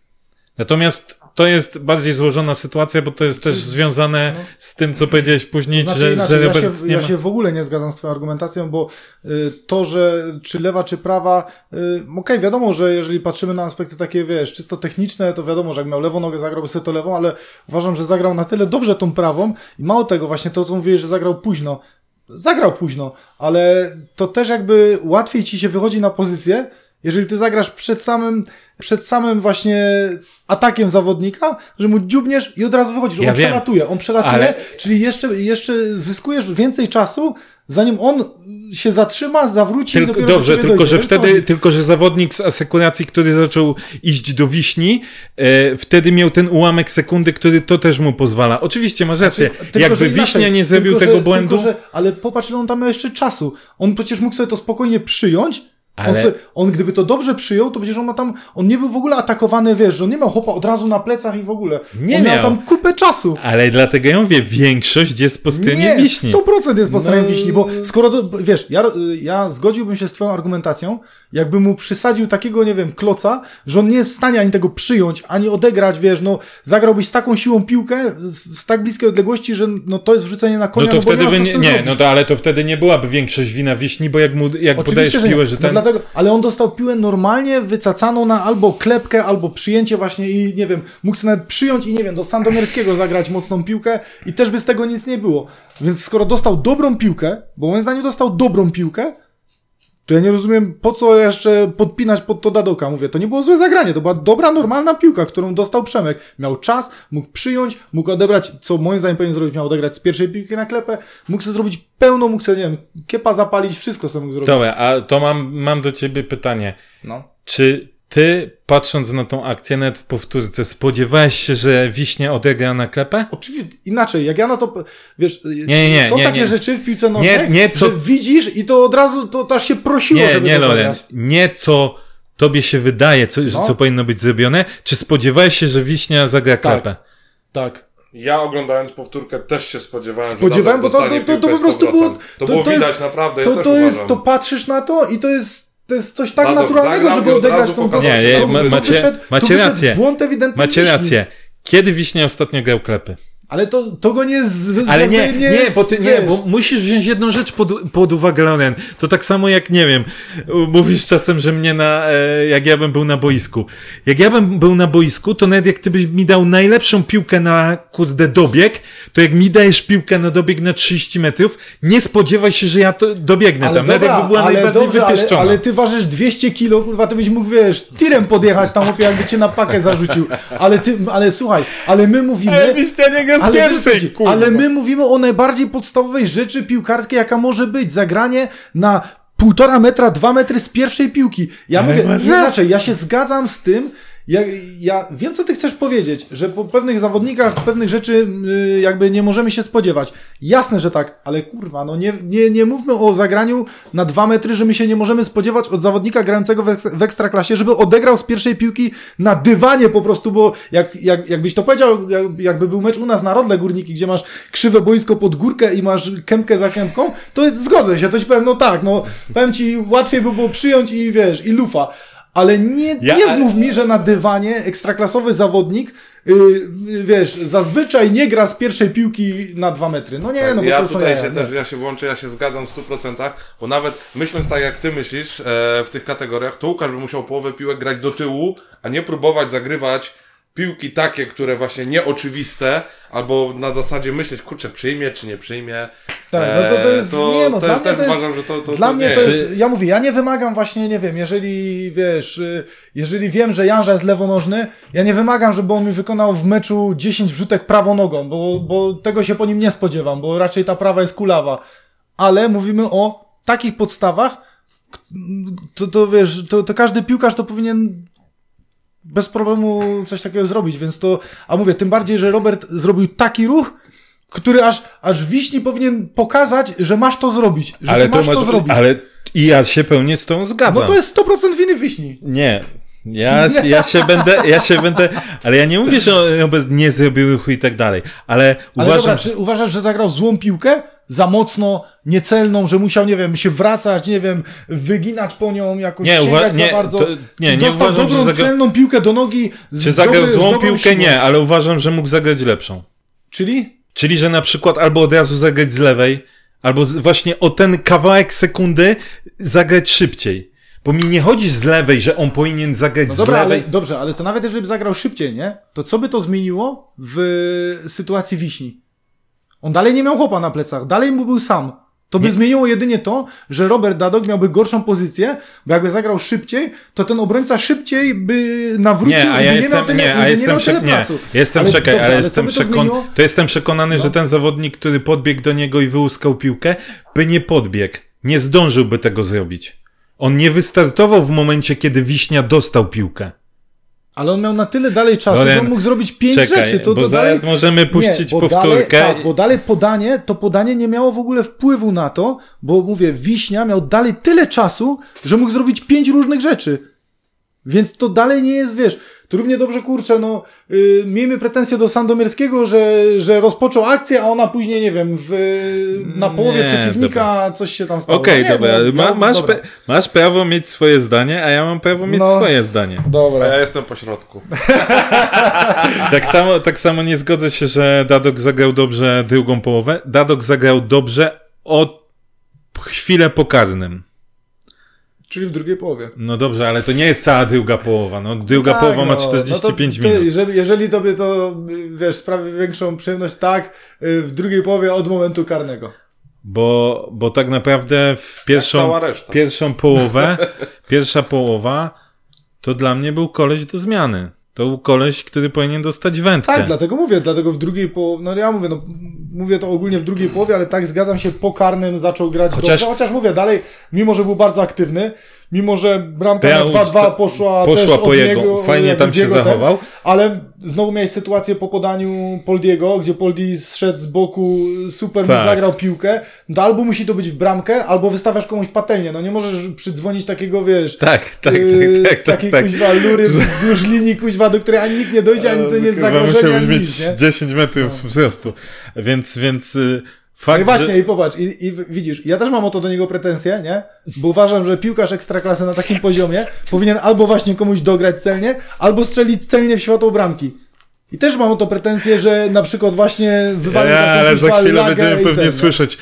Speaker 1: Natomiast to jest bardziej złożona sytuacja, bo to jest też związane no. z tym, co powiedziałeś później,
Speaker 2: znaczy,
Speaker 1: że,
Speaker 2: inaczej,
Speaker 1: że
Speaker 2: ja, się, ja się w ogóle nie zgadzam z twoją argumentacją, bo y, to, że czy lewa, czy prawa, y, okej, okay, wiadomo, że jeżeli patrzymy na aspekty takie, wiesz, czysto techniczne, to wiadomo, że jak miał lewą nogę, zagrałby sobie to lewą, ale uważam, że zagrał na tyle dobrze tą prawą i mało tego, właśnie to, co mówiłeś, że zagrał późno, zagrał późno, ale to też jakby łatwiej ci się wychodzi na pozycję, jeżeli ty zagrasz przed samym, przed samym właśnie atakiem zawodnika, że mu dziubniesz i od razu wychodzisz. Ja on wiem, przelatuje, on przelatuje, ale... czyli jeszcze, jeszcze zyskujesz więcej czasu, zanim on się zatrzyma, zawróci
Speaker 1: tylko,
Speaker 2: i dopiero
Speaker 1: Dobrze, tylko dojdzie. że wtedy, tylko że zawodnik z asekuracji, który zaczął iść do wiśni, e, wtedy miał ten ułamek sekundy, który to też mu pozwala. Oczywiście masz rację. Znaczy, Jakby wiśnia nie zrobił tylko, tego że, błędu. Tylko, że,
Speaker 2: ale popatrz, on tam miał jeszcze czasu. On przecież mógł sobie to spokojnie przyjąć, ale... On, on, gdyby to dobrze przyjął, to przecież on ma tam, on nie był w ogóle atakowany, wiesz, że on nie miał chłopa od razu na plecach i w ogóle. Nie on miał. miał tam kupę czasu.
Speaker 1: Ale dlatego ja mówię, większość jest po stronie nie, wiśni.
Speaker 2: 100% jest po stronie no... wiśni, bo skoro, wiesz, ja, ja zgodziłbym się z twoją argumentacją, jakby mu przysadził takiego, nie wiem, kloca, że on nie jest w stanie ani tego przyjąć, ani odegrać, wiesz, no, zagrałbyś z taką siłą piłkę z, z tak bliskiej odległości, że no to jest wrzucenie na konia,
Speaker 1: no to
Speaker 2: no
Speaker 1: wtedy
Speaker 2: nie,
Speaker 1: by nie, nie no to ale to wtedy nie byłaby większość wina wiśni, bo jak mu, jak podajesz że piłę, że no ten...
Speaker 2: No dlatego, ale on dostał piłę normalnie wycacaną na albo klepkę, albo przyjęcie właśnie i nie wiem, mógł sobie nawet przyjąć i nie wiem, do Sandomierskiego zagrać mocną piłkę i też by z tego nic nie było. Więc skoro dostał dobrą piłkę, bo moim zdaniem dostał dobrą piłkę, to ja nie rozumiem, po co jeszcze podpinać pod to Dadoka. Mówię, to nie było złe zagranie, to była dobra, normalna piłka, którą dostał Przemek. Miał czas, mógł przyjąć, mógł odebrać, co moim zdaniem powinien zrobić, miał odegrać z pierwszej piłki na klepę, mógł sobie zrobić pełno, mógł sobie, nie wiem, kiepa zapalić, wszystko sobie mógł zrobić.
Speaker 1: Dobra, a to mam, mam do ciebie pytanie. No. Czy ty, patrząc na tą akcję nawet w powtórce, spodziewałeś się, że Wiśnia odegra na klepę?
Speaker 2: Oczywiście, inaczej, jak ja na to, wiesz, nie, nie, są nie, takie rzeczy w piłce nożnej,
Speaker 1: nie, nie, co...
Speaker 2: że widzisz i to od razu, to, to aż się prosiło,
Speaker 1: nie,
Speaker 2: żeby
Speaker 1: nie,
Speaker 2: to
Speaker 1: Loren, Nie, co tobie się wydaje, co, no. że co powinno być zrobione, czy spodziewałeś się, że Wiśnia zagra tak, klepę?
Speaker 2: Tak.
Speaker 3: Ja oglądając powtórkę też się spodziewałem,
Speaker 2: Spodziewałem, że bo to, to, to, to po prostu było...
Speaker 3: To, to było widać jest, naprawdę,
Speaker 2: to,
Speaker 3: ja
Speaker 2: to jest, To patrzysz na to i to jest to jest coś tak
Speaker 3: Dadok
Speaker 2: naturalnego, żeby odegrać tą
Speaker 3: pokazał,
Speaker 1: Nie,
Speaker 3: że
Speaker 1: nie, macie,
Speaker 2: wyszedł-
Speaker 1: macie rację.
Speaker 2: błąd ewidentny
Speaker 1: Macie
Speaker 2: Wiśni.
Speaker 1: rację. Kiedy Wiśnia ostatnio grał klepy?
Speaker 2: Ale to, to go nie... Z,
Speaker 1: Ale nie, nie,
Speaker 2: jest,
Speaker 1: bo ty nie, bo musisz wziąć jedną rzecz pod, pod uwagę, Leonen. To tak samo jak, nie wiem, mówisz czasem, że mnie na, e, jak ja bym był na boisku. Jak ja bym był na boisku, to nawet jak ty byś mi dał najlepszą piłkę na kurde dobieg, to jak mi dajesz piłkę na dobieg na 30 metrów, nie spodziewaj się, że ja to dobiegnę tam. Nawet jakby była najbardziej
Speaker 2: dobrze,
Speaker 1: wypieszczona.
Speaker 2: Ale, ale ty ważysz 200 kilo, kurwa, ty byś mógł, wiesz, tirem podjechać tam, opie, jakby cię na pakę zarzucił. Ale ty, ale słuchaj, ale my mówimy...
Speaker 1: Ale Z
Speaker 2: Ale,
Speaker 1: pierwszej,
Speaker 2: wiecie,
Speaker 1: kurwa.
Speaker 2: ale my mówimy o najbardziej podstawowej rzeczy piłkarskiej, jaka może być. Zagranie na półtora metra, dwa metry z pierwszej piłki. Ja
Speaker 1: Ale
Speaker 2: mówię, inaczej, ja się zgadzam z tym, ja, ja wiem, co ty chcesz powiedzieć, że po pewnych zawodnikach pewnych rzeczy yy, jakby nie możemy się spodziewać. Jasne, że tak, ale kurwa, no nie, nie, nie mówmy o zagraniu na dwa metry, że my się nie możemy spodziewać od zawodnika grającego w, w ekstraklasie, żeby odegrał z pierwszej piłki na dywanie po prostu, bo jak, jak, jakbyś to powiedział, jak, jakby był mecz u nas na Rodle Górniki, gdzie masz krzywe boisko pod górkę i masz kępkę za kępką, to zgodzę się, to ci powiem, no tak, no powiem ci, łatwiej by było przyjąć i wiesz, i lufa. Ale nie,
Speaker 1: Ja-
Speaker 2: nie mów mi, że na dywanie ekstraklasowy zawodnik, yy, wiesz, zazwyczaj nie gra z pierwszej piłki na dwa metry. No nie, no bo
Speaker 3: ja
Speaker 2: to są
Speaker 3: tutaj
Speaker 2: jaja,
Speaker 3: się
Speaker 2: nie.
Speaker 3: też, ja się włączę, ja się zgadzam w 100%, bo nawet myśląc tak jak ty myślisz e, w tych kategoriach, to Łukasz by musiał połowę piłek grać do tyłu, a nie próbować zagrywać piłki takie, które właśnie nieoczywiste, albo na zasadzie myśleć, kurczę, przyjmie czy nie przyjmie.
Speaker 2: Tak, no to, to jest,
Speaker 3: E, to,
Speaker 2: nie no,
Speaker 3: to
Speaker 2: dla
Speaker 3: jest,
Speaker 2: mnie
Speaker 3: też
Speaker 2: to jest,
Speaker 3: uważam, że to, to,
Speaker 2: dla
Speaker 3: to
Speaker 2: mnie
Speaker 3: nie
Speaker 2: to
Speaker 3: jest.
Speaker 2: jest, ja mówię, ja nie wymagam właśnie, nie wiem, jeżeli, wiesz, y, jeżeli wiem, że Janża jest lewonożny, ja nie wymagam, żeby on mi wykonał w meczu 10 wrzutek prawą nogą, bo, bo tego się po nim nie spodziewam, bo raczej ta prawa jest kulawa. Ale mówimy o takich podstawach, to, to wiesz, to, to każdy piłkarz to powinien bez problemu coś takiego zrobić, więc to, a mówię, tym bardziej, że Robert zrobił taki ruch, który aż, aż Wiśni powinien pokazać, że masz to zrobić, że
Speaker 1: ale
Speaker 2: masz to,
Speaker 1: masz-
Speaker 2: zrobić.
Speaker 1: Ale i ja się pełnie z tą zgadzam.
Speaker 2: No to jest 100% winy Wiśni.
Speaker 1: Nie. Ja, ja się będę, ja się będę, ale ja nie mówię, że on nie zrobił ruchu i tak dalej, ale
Speaker 2: Ale
Speaker 1: uważam,
Speaker 2: dobra, czy uważasz, że zagrał złą piłkę? Za mocno, niecelną, że musiał, nie wiem, się wracać, nie wiem, wyginać po nią, jakoś
Speaker 1: Nie,
Speaker 2: sięgać
Speaker 1: nie,
Speaker 2: za bardzo.
Speaker 1: to- nie, nie
Speaker 2: dostał
Speaker 1: uważam,
Speaker 2: dobrą,
Speaker 1: zagra-
Speaker 2: celną piłkę do nogi z
Speaker 1: czy zagrał
Speaker 2: dobry- z
Speaker 1: złą piłkę?
Speaker 2: siłą.
Speaker 1: Nie, ale uważam, że mógł zagrać lepszą.
Speaker 2: Czyli?
Speaker 1: Czyli, że na przykład albo od razu zagrać z lewej, albo z, właśnie o ten kawałek sekundy zagrać szybciej. Bo mi nie chodzi z lewej, że on powinien zagrać
Speaker 2: No
Speaker 1: z
Speaker 2: dobra, ale,
Speaker 1: lewej.
Speaker 2: dobrze, ale to nawet jeżeli by zagrał szybciej, nie? To co by to zmieniło w sytuacji Wiśni? On dalej nie miał chłopa na plecach, dalej mu był sam. To by zmieniło jedynie to, że Robert Dadok miałby gorszą pozycję, bo jakby zagrał szybciej, to ten obrońca szybciej by nawrócił
Speaker 1: Nie, a ja
Speaker 2: nie
Speaker 1: jestem,
Speaker 2: miał tyle,
Speaker 1: nie, a jestem,
Speaker 2: nie
Speaker 1: prze, nie, jestem,
Speaker 2: Ale
Speaker 1: czekaj,
Speaker 2: dobrze,
Speaker 1: ale jestem,
Speaker 2: to
Speaker 1: przekon?
Speaker 2: No.
Speaker 1: to jestem przekonany, że ten zawodnik, który podbiegł do niego i wyłuskał piłkę, by nie podbiegł. Nie zdążyłby tego zrobić. On nie wystartował w momencie, kiedy Wiśnia dostał piłkę.
Speaker 2: Ale on miał na tyle dalej czasu,
Speaker 1: Loren,
Speaker 2: że on mógł zrobić pięć
Speaker 1: czekaj,
Speaker 2: rzeczy. To,
Speaker 1: bo
Speaker 2: to
Speaker 1: zaraz
Speaker 2: dalej...
Speaker 1: możemy puścić
Speaker 2: bo
Speaker 1: powtórkę.
Speaker 2: Dalej, tak, bo dalej podanie, to podanie nie miało w ogóle wpływu na to, bo mówię, Wiśnia miał dalej tyle czasu, że mógł zrobić pięć różnych rzeczy. Więc to dalej nie jest, wiesz, to równie dobrze, kurczę, no, yy, miejmy pretensje do Sandomierskiego, że, że rozpoczął akcję, a ona później, nie wiem, w, na połowie
Speaker 1: Nie,
Speaker 2: przeciwnika coś się tam stało.
Speaker 1: Okej,
Speaker 2: No nie,
Speaker 1: dobra,
Speaker 2: no, no,
Speaker 1: masz,
Speaker 2: dobra.
Speaker 1: pe, masz prawo mieć swoje zdanie, a ja mam prawo mieć
Speaker 2: No.
Speaker 1: swoje zdanie.
Speaker 3: A
Speaker 2: Dobra.
Speaker 3: ja jestem po środku.
Speaker 1: Tak samo, tak samo nie zgodzę się, że Dadok zagrał dobrze drugą połowę. Dadok zagrał dobrze od chwilę po karnym.
Speaker 2: Czyli w drugiej połowie.
Speaker 1: No dobrze, ale to nie jest cała druga połowa. No, druga
Speaker 2: Tak,
Speaker 1: połowa ma
Speaker 2: no,
Speaker 1: 45
Speaker 2: no to,
Speaker 1: minut.
Speaker 2: Jeżeli, jeżeli tobie to, wiesz, sprawi większą przyjemność, tak, y, w drugiej połowie od momentu karnego.
Speaker 1: Bo, bo tak naprawdę w pierwszą, pierwszą połowę, pierwsza połowa, to dla mnie był koleś do zmiany. To był koleś, który powinien dostać wędkę.
Speaker 2: Tak, dlatego mówię, dlatego w drugiej połowie, no ja mówię, no mówię to ogólnie w drugiej połowie, ale tak zgadzam się, po karnym zaczął grać
Speaker 1: Chociaż-
Speaker 2: dobrze, chociaż mówię dalej, mimo że był bardzo aktywny, mimo że bramka
Speaker 1: Ja
Speaker 2: na 2-2
Speaker 1: to-
Speaker 2: poszła,
Speaker 1: poszła
Speaker 2: też
Speaker 1: po
Speaker 2: od
Speaker 1: jego,
Speaker 2: niego,
Speaker 1: fajnie
Speaker 2: jakby
Speaker 1: tam się
Speaker 2: jego ten,
Speaker 1: zachował.
Speaker 2: ale znowu miałeś sytuację po podaniu Poldiego, gdzie Poldi zszedł z boku, super
Speaker 1: Tak.
Speaker 2: zagrał piłkę, no albo musi to być w bramkę, albo wystawiasz komuś patelnię, no nie możesz przydzwonić takiego, wiesz,
Speaker 1: Tak, tak,
Speaker 2: yy,
Speaker 1: tak, tak, tak,
Speaker 2: takiej
Speaker 1: tak.
Speaker 2: kuźwa lury wzdłuż linii kuźwa, do której ani nikt nie dojdzie, ani to nie jest zagrożenie,
Speaker 1: musiałbyś mieć
Speaker 2: nic, nie? No.
Speaker 1: 10 metrów wzrostu. Więc, więc y,
Speaker 2: Fakt, no i właśnie, że... i popatrz, i, i, widzisz, ja też mam o to do niego pretensje, nie? Bo uważam, że piłkarz ekstraklasy na takim poziomie powinien albo właśnie komuś dograć celnie, albo strzelić celnie w światło bramki. I też mam o to pretensje, że na przykład właśnie wywalił
Speaker 1: ja, ale za chwilę będziemy pewnie ten, słyszeć.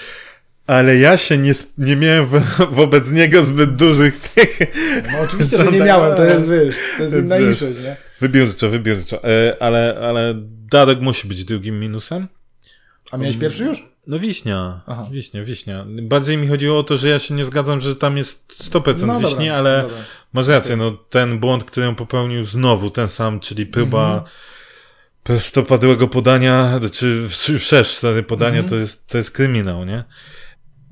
Speaker 1: Ale ja się nie, nie miałem wo wobec niego zbyt dużych tych.
Speaker 2: No oczywiście, że nie miałem, to jest, wiesz, to jest inna iszość, nie?
Speaker 1: Wybierczo, wybierczo. E, ale, ale Dadek musi być drugim minusem.
Speaker 2: A miałeś pierwszy już?
Speaker 1: No wiśnia, Aha. wiśnia, wiśnia. Bardziej mi chodziło o to, że ja się nie zgadzam, że tam jest 100% no, wiśni, dobra, ale dobra. masz rację, no ten błąd, który on popełnił znowu, ten sam, czyli próba mhm. prostopadłego podania, czy szersz stary podania, mhm. to, jest, to jest kryminał, nie?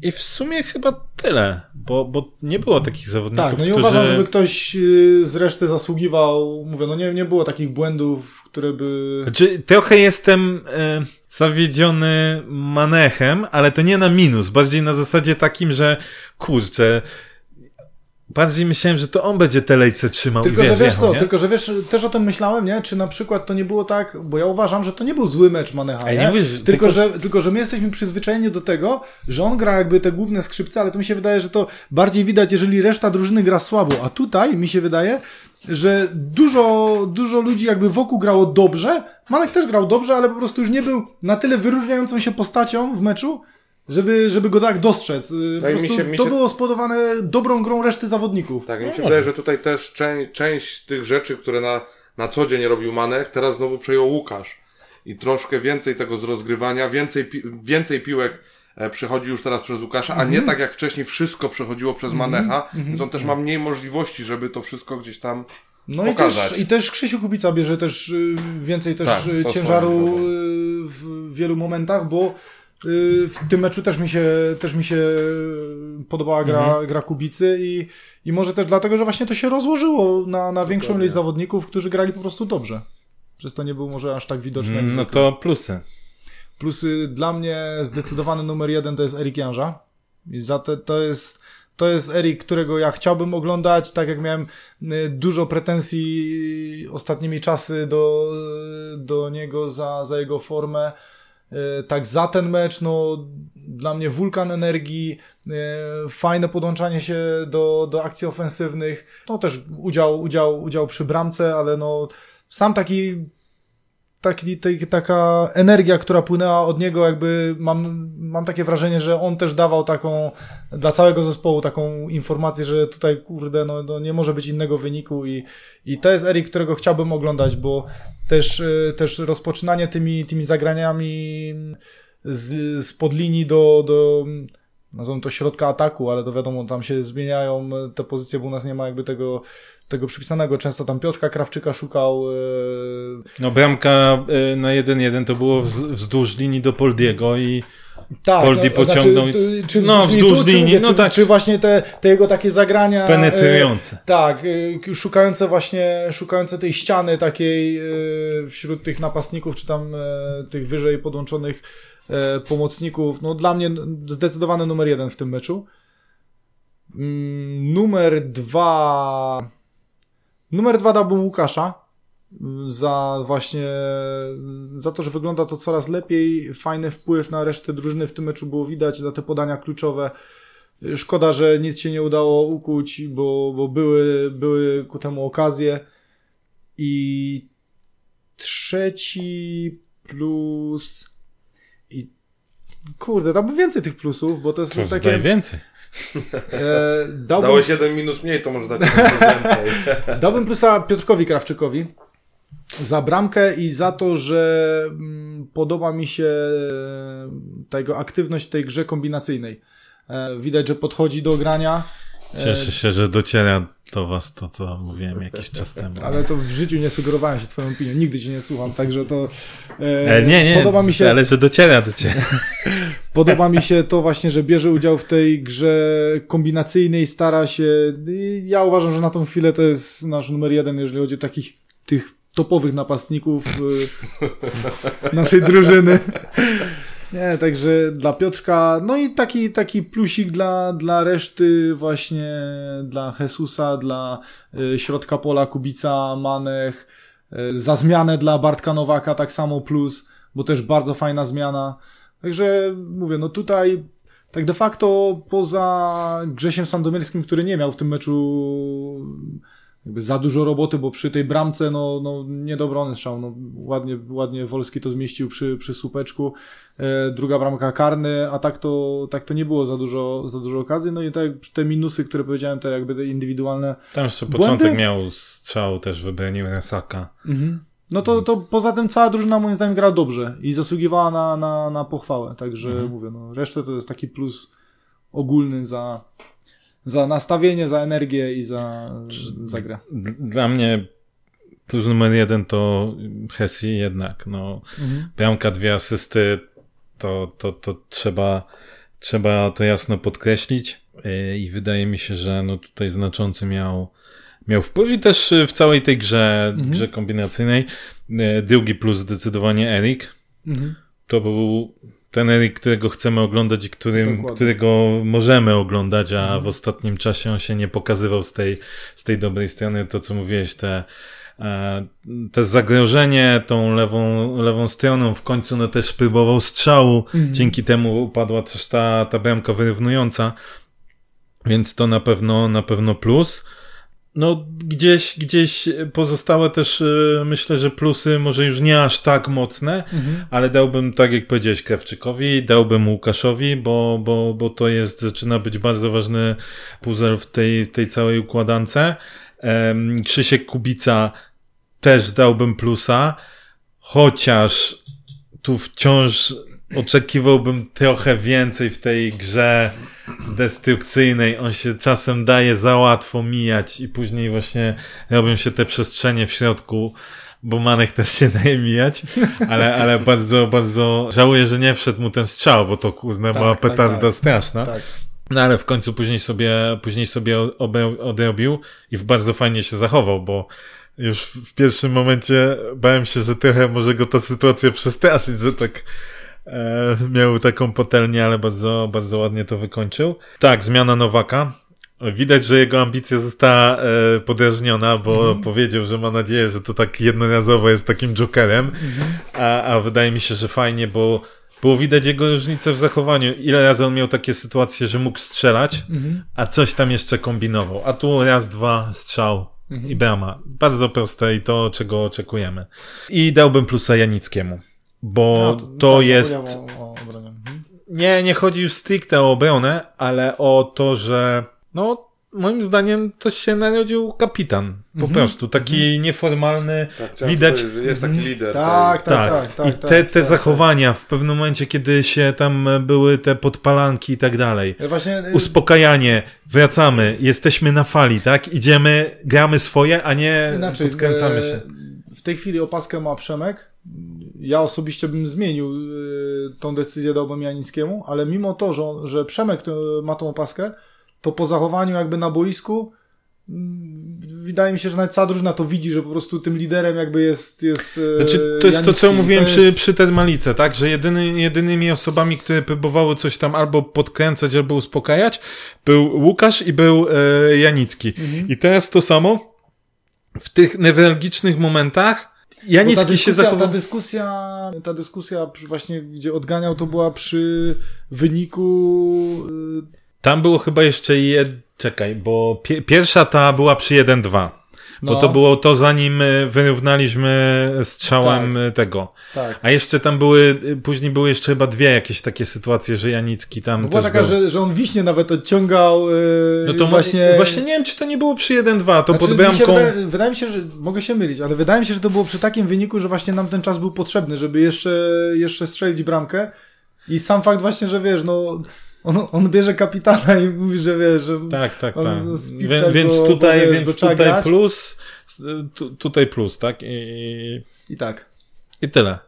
Speaker 1: I w sumie chyba tyle, bo, bo nie było takich zawodników,
Speaker 2: Tak, no nie
Speaker 1: którzy...
Speaker 2: uważam, żeby ktoś y, z reszty zasługiwał, mówię, no nie, nie było takich błędów, które by...
Speaker 1: Znaczy, trochę jestem e, zawiedziony manechem, ale to nie na minus, bardziej na zasadzie takim, że kurczę, Bardziej myślałem, że to on będzie te lejce trzymał
Speaker 2: tylko,
Speaker 1: i wiesz,
Speaker 2: że wiesz co, nie? tylko że wiesz, też o tym myślałem, nie? Czy na przykład to nie było tak, bo ja uważam, że to nie był zły mecz Manecha, nie? nie mówisz, tylko, tylko, że, tylko, że my jesteśmy przyzwyczajeni do tego, że on gra jakby te główne skrzypce, ale to mi się wydaje, że to bardziej widać, jeżeli reszta drużyny gra słabo, a tutaj mi się wydaje, że dużo, dużo ludzi jakby wokół grało dobrze, Manek też grał dobrze, ale po prostu już nie był na tyle wyróżniającą się postacią w meczu, żeby, żeby go tak dostrzec. Y, tak, mi się, mi to się... było spowodowane dobrą grą reszty zawodników.
Speaker 3: Tak, mi się no. wydaje, że tutaj też część, część tych rzeczy, które na, na co dzień robił Manek, teraz znowu przejął Łukasz. I troszkę więcej tego z rozgrywania, więcej, pi więcej piłek przechodzi już teraz przez Łukasza, mm -hmm. a nie mhm. tak jak wcześniej wszystko przechodziło przez mhm. Manecha, mm -hmm. więc on też ma mniej możliwości, żeby to wszystko gdzieś tam no pokazać.
Speaker 2: i też, i też Krzysiu Kubica bierze też y, więcej też tak, y, ciężaru w wielu momentach, bo Y, w tym meczu też mi się, też mi się podobała gra, mhm. gra Kubicy i, i może też dlatego, że właśnie to się rozłożyło na, na większą ilość zawodników, którzy grali po prostu dobrze. Przez to nie był może aż tak widoczny.
Speaker 1: Mm, no to plusy.
Speaker 2: Plusy dla mnie zdecydowany numer jeden to jest Erik Janża. I za te, to jest to jest Erik, którego ja chciałbym oglądać, tak jak miałem y, dużo pretensji ostatnimi czasy do, do niego za, za jego formę tak za ten mecz, no dla mnie wulkan energii, fajne podłączanie się do, do akcji ofensywnych, no też udział, udział, udział przy bramce, ale no sam taki taki, taka energia, która płynęła od niego, jakby mam, mam takie wrażenie, że on też dawał taką dla całego zespołu taką informację, że tutaj kurde, no, no nie może być innego wyniku i, i to jest Erik, którego chciałbym oglądać, bo też, y, też rozpoczynanie tymi, tymi zagraniami z, z pod linii do, do nazwijmy to środka ataku, ale to wiadomo, tam się zmieniają te pozycje, bo u nas nie ma jakby tego tego przypisanego. Często tam Piotrka Krawczyka szukał. Yy...
Speaker 1: No bramka yy, na 1-1 to było wzdłuż linii do Poldiego i
Speaker 2: tak,
Speaker 1: Poldi no, pociągnął. Znaczy,
Speaker 2: czy no, wzdłuż tu, linii, czy, no czy, tak. Czy właśnie te, te jego takie zagrania.
Speaker 1: Penetrujące.
Speaker 2: E, tak, e, szukające właśnie, szukające tej ściany takiej e, wśród tych napastników, czy tam tych wyżej podłączonych pomocników. No dla mnie zdecydowany numer jeden w tym meczu. Mm, numer dwa Numer dwa dałbym Łukasza za właśnie za to, że wygląda to coraz lepiej. Fajny wpływ na resztę drużyny w tym meczu było widać za te podania kluczowe. Szkoda, że nic się nie udało ukuć, bo, bo były, były ku temu okazje. I trzeci plus kurde, dałbym więcej tych plusów, bo to jest
Speaker 1: to
Speaker 2: takie...
Speaker 1: więcej.
Speaker 3: E, dałbym... Dałeś jeden minus mniej, to może dać więcej.
Speaker 2: dałbym plusa Piotrkowi Krawczykowi za bramkę i za to, że mm, podoba mi się e, ta jego aktywność w tej grze kombinacyjnej. E, widać, że podchodzi do grania.
Speaker 1: Cieszę się, że dociera do was to, co mówiłem jakiś czas temu.
Speaker 2: Ale to w życiu nie sugerowałem się twoją opinią. Nigdy cię nie słucham, także to
Speaker 1: e, nie, nie, podoba mi się, ale że dociera do ciebie.
Speaker 2: Podoba mi się to właśnie, że bierze udział w tej grze kombinacyjnej, stara się. Ja uważam, że na tą chwilę to jest nasz numer jeden, jeżeli chodzi o takich tych topowych napastników y, naszej drużyny. Nie, także dla Piotrka, no i taki, taki plusik dla, dla reszty właśnie, dla Jesusa, dla y, środka pola Kubica, Manech, y, za zmianę dla Bartka Nowaka tak samo plus, bo też bardzo fajna zmiana. Także mówię, no tutaj tak de facto poza Grzesiem Sandomierskim, który nie miał w tym meczu jakby za dużo roboty, bo przy tej bramce no, no nie do obrony strzał. No, ładnie, ładnie Wolski to zmieścił przy, przy słupeczku. E, druga bramka karny, a tak to, tak to nie było za dużo, za dużo okazji. No i tak te minusy, które powiedziałem, te jakby te indywidualne.
Speaker 1: Tam jeszcze błędy. początek miał strzał, też wybronił Resaka. Mhm.
Speaker 2: No to, to poza tym cała drużyna moim zdaniem grała dobrze i zasługiwała na, na, na pochwałę. Także mhm. mówię, no, resztę to jest taki plus ogólny za, za nastawienie, za energię i za, za grę.
Speaker 1: Dla mnie plus numer jeden to Hesi jednak. No, mhm. Bramka, dwie asysty, to, to, to trzeba, trzeba to jasno podkreślić y, i wydaje mi się, że no tutaj znaczący miał miał wpływ i też w całej tej grze, mhm. grze kombinacyjnej. Y, drugi plus zdecydowanie Erik. Mhm. To był ten Erik, którego chcemy oglądać i którym, którego możemy oglądać, a w ostatnim czasie on się nie pokazywał z tej, z tej dobrej strony. To, co mówiłeś, te, e, te zagrożenie tą lewą, lewą stroną, w końcu no też próbował strzału, mhm. dzięki temu upadła też ta, ta bramka wyrównująca, więc to na pewno, na pewno plus. No, gdzieś, gdzieś pozostałe też e, myślę, że plusy może już nie aż tak mocne, mhm. ale dałbym, tak jak powiedziałeś, Krawczykowi, dałbym Łukaszowi, bo, bo, bo to jest, zaczyna być bardzo ważny puzzle w tej, tej całej układance. Um, Krzysiek Kubica też dałbym plusa, chociaż tu wciąż oczekiwałbym trochę więcej w tej grze destrukcyjnej. On się czasem daje za łatwo mijać i później właśnie robią się te przestrzenie w środku, bo Manek też się daje mijać, ale, ale bardzo, bardzo żałuję, że nie wszedł mu ten strzał, bo to kuzna tak, była tak, petarda tak, straszna. Tak. No ale w końcu później sobie, później sobie odrobił i bardzo fajnie się zachował, bo już w pierwszym momencie bałem się, że trochę może go ta sytuacja przestraszyć, że tak E, miał taką potelnię, ale bardzo, bardzo ładnie to wykończył. Tak, zmiana Nowaka. Widać, że jego ambicja została e, podrażniona, bo mm. powiedział, że ma nadzieję, że to tak jednorazowo jest takim jokerem, mm. a, a wydaje mi się, że fajnie, bo było widać jego różnicę w zachowaniu. Ile razy on miał takie sytuacje, że mógł strzelać, mm. a coś tam jeszcze kombinował. A tu raz, dwa, strzał mm. i brama. Bardzo proste i to, czego oczekujemy. I dałbym plusa Janickiemu bo no, to, to tak, jest... O, o mhm. Nie, nie chodzi już stricte o obronę, ale o to, że no moim zdaniem to się narodził kapitan. Po mm-hmm. prostu. Taki mm-hmm. nieformalny. Tak, widać.
Speaker 3: jest taki mhm. lider.
Speaker 2: Tak, tak, tak. tak,
Speaker 1: I
Speaker 2: tak,
Speaker 1: te, te tak, zachowania w pewnym momencie, kiedy się tam były te podpalanki i tak dalej. Właśnie... Y, Uspokajanie. Wracamy. Jesteśmy na fali, tak? Idziemy, gramy swoje, a nie Inaczej, podkręcamy e, się.
Speaker 2: W tej chwili opaskę ma Przemek ja osobiście bym zmienił y, tą decyzję dałbym Janickiemu, ale mimo to, że, że Przemek ma tą opaskę, to po zachowaniu jakby na boisku mm, wydaje mi się, że nawet cała drużyna to widzi, że po prostu tym liderem jakby jest jest
Speaker 1: y, znaczy, To jest Janicki. to, co mówiłem jest... przy, przy Termalice, tak? Że jedyny, jedynymi osobami, które próbowały coś tam albo podkręcać, albo uspokajać, był Łukasz i był e, Janicki. Mhm. I teraz to samo w tych newralgicznych momentach Janicki ta się zachował...
Speaker 2: Ta dyskusja, ta dyskusja właśnie, gdzie odganiał, to była przy wyniku...
Speaker 1: Y, Tam było chyba jeszcze jed... Czekaj, bo pi pierwsza ta była przy 1-2. No. Bo to było to, zanim e, wyrównaliśmy strzałem tak. E, tego. Tak. A jeszcze tam były, e, później były jeszcze chyba dwie jakieś takie sytuacje, że Janicki tam.
Speaker 2: była taka,
Speaker 1: był.
Speaker 2: że, że on wiśnie nawet odciągał. Yy, no to właśnie.
Speaker 1: Właśnie nie wiem, czy to nie było przy 1-2, to znaczy, pod bramką.
Speaker 2: Wydaje, wydaje, mi się, że mogę się mylić, ale wydaje mi się, że to było przy takim wyniku, że właśnie nam ten czas był potrzebny, żeby jeszcze, jeszcze strzelić bramkę. I sam fakt właśnie, że wiesz, no on, on bierze kapitana i mówi, że wiesz, że
Speaker 1: tak, tak, tak. Więc, więc go, tutaj, bo, wiesz, więc tutaj plus, tu, tutaj plus, tak? I,
Speaker 2: I tak.
Speaker 1: I tyle.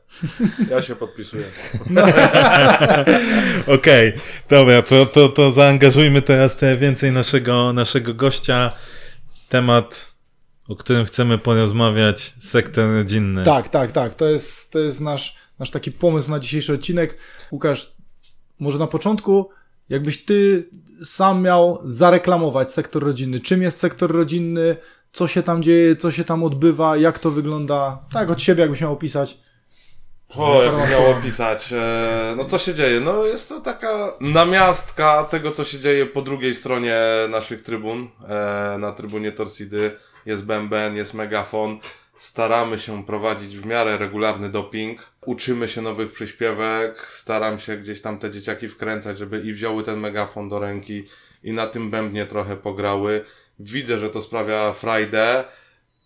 Speaker 3: Ja się podpisuję.
Speaker 1: No. Okej, okay, dobra, to, to, to zaangażujmy teraz te więcej naszego, naszego gościa. Temat, o którym chcemy porozmawiać, sektor rodzinny.
Speaker 2: Tak, tak, tak. To jest, to jest nasz, nasz taki pomysł na dzisiejszy odcinek. Łukasz, może na początku Jakbyś ty sam miał zareklamować sektor rodzinny. Czym jest sektor rodzinny? Co się tam dzieje? Co się tam odbywa? Jak to wygląda? Tak, od siebie jakbyś miał opisać.
Speaker 3: O, jak miało pisać. E, no co się dzieje? No jest to taka namiastka tego, co się dzieje po drugiej stronie naszych trybun. E, na trybunie Torsidy jest bęben, jest megafon. Staramy się prowadzić w miarę regularny doping. Uczymy się nowych przyśpiewek. Staram się gdzieś tam te dzieciaki wkręcać, żeby i wzięły ten megafon do ręki i na tym bębnie trochę pograły. Widzę, że to sprawia frajdę.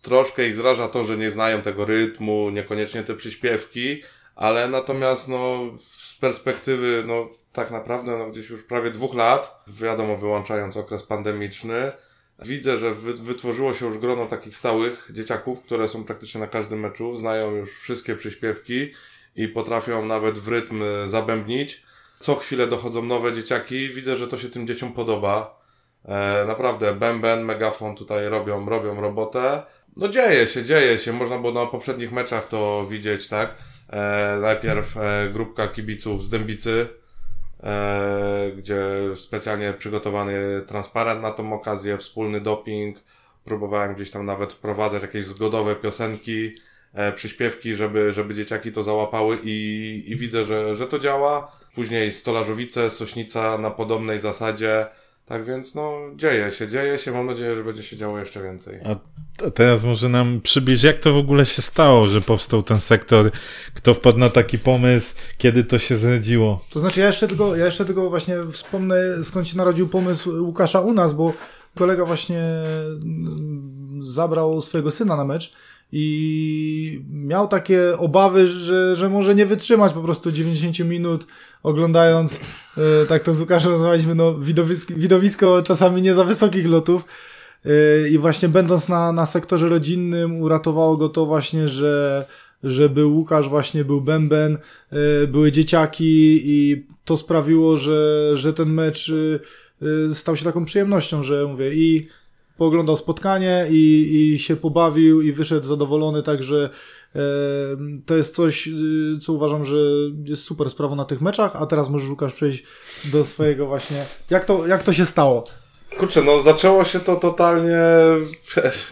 Speaker 3: Troszkę ich zraża to, że nie znają tego rytmu, niekoniecznie te przyśpiewki, ale natomiast no, z perspektywy no, tak naprawdę no, gdzieś już prawie dwóch lat, wiadomo, wyłączając okres pandemiczny, widzę, że wy, wytworzyło się już grono takich stałych dzieciaków, które są praktycznie na każdym meczu, znają już wszystkie przyśpiewki i potrafią nawet w rytm zabębnić. Co chwilę dochodzą nowe dzieciaki, widzę, że to się tym dzieciom podoba. E, naprawdę, bęben, megafon tutaj robią, robią robotę. No dzieje się, dzieje się. Można było na poprzednich meczach to widzieć, tak? E, najpierw e, grupka kibiców z Dębicy, e, gdzie specjalnie przygotowany transparent na tą okazję, wspólny doping. Próbowałem gdzieś tam nawet wprowadzać jakieś zgodowe piosenki, e, przyśpiewki, żeby, żeby dzieciaki to załapały i, i widzę, że, że to działa. Później Stolarzowice, Sośnica na podobnej zasadzie. Tak więc no dzieje się, dzieje się. Mam nadzieję, że będzie się działo jeszcze więcej.
Speaker 1: A teraz może nam przybliż, jak to w ogóle się stało, że powstał ten sektor? Kto wpadł na taki pomysł? Kiedy to się zrodziło?
Speaker 2: To znaczy ja jeszcze tylko, ja jeszcze tylko właśnie wspomnę skąd się narodził pomysł Łukasza u nas, bo kolega właśnie mm, zabrał swojego syna na mecz i miał takie obawy, że, że może nie wytrzymać po prostu 90 minut oglądając, e, tak to z Łukaszem nazwaliśmy, no, widowisko, widowisko czasami nie za wysokich lotów. E, I właśnie będąc na, na sektorze rodzinnym uratowało go to właśnie, że, że był Łukasz, właśnie był Bęben, e, były dzieciaki i to sprawiło, że, że ten mecz stał się taką przyjemnością, że mówię i pooglądał spotkanie i, i się pobawił i wyszedł zadowolony, także e, to jest coś, y, co uważam, że jest super sprawą na tych meczach, a teraz możesz Łukasz przejść do swojego właśnie, jak to, jak to się stało?
Speaker 3: Kurczę, no zaczęło się to totalnie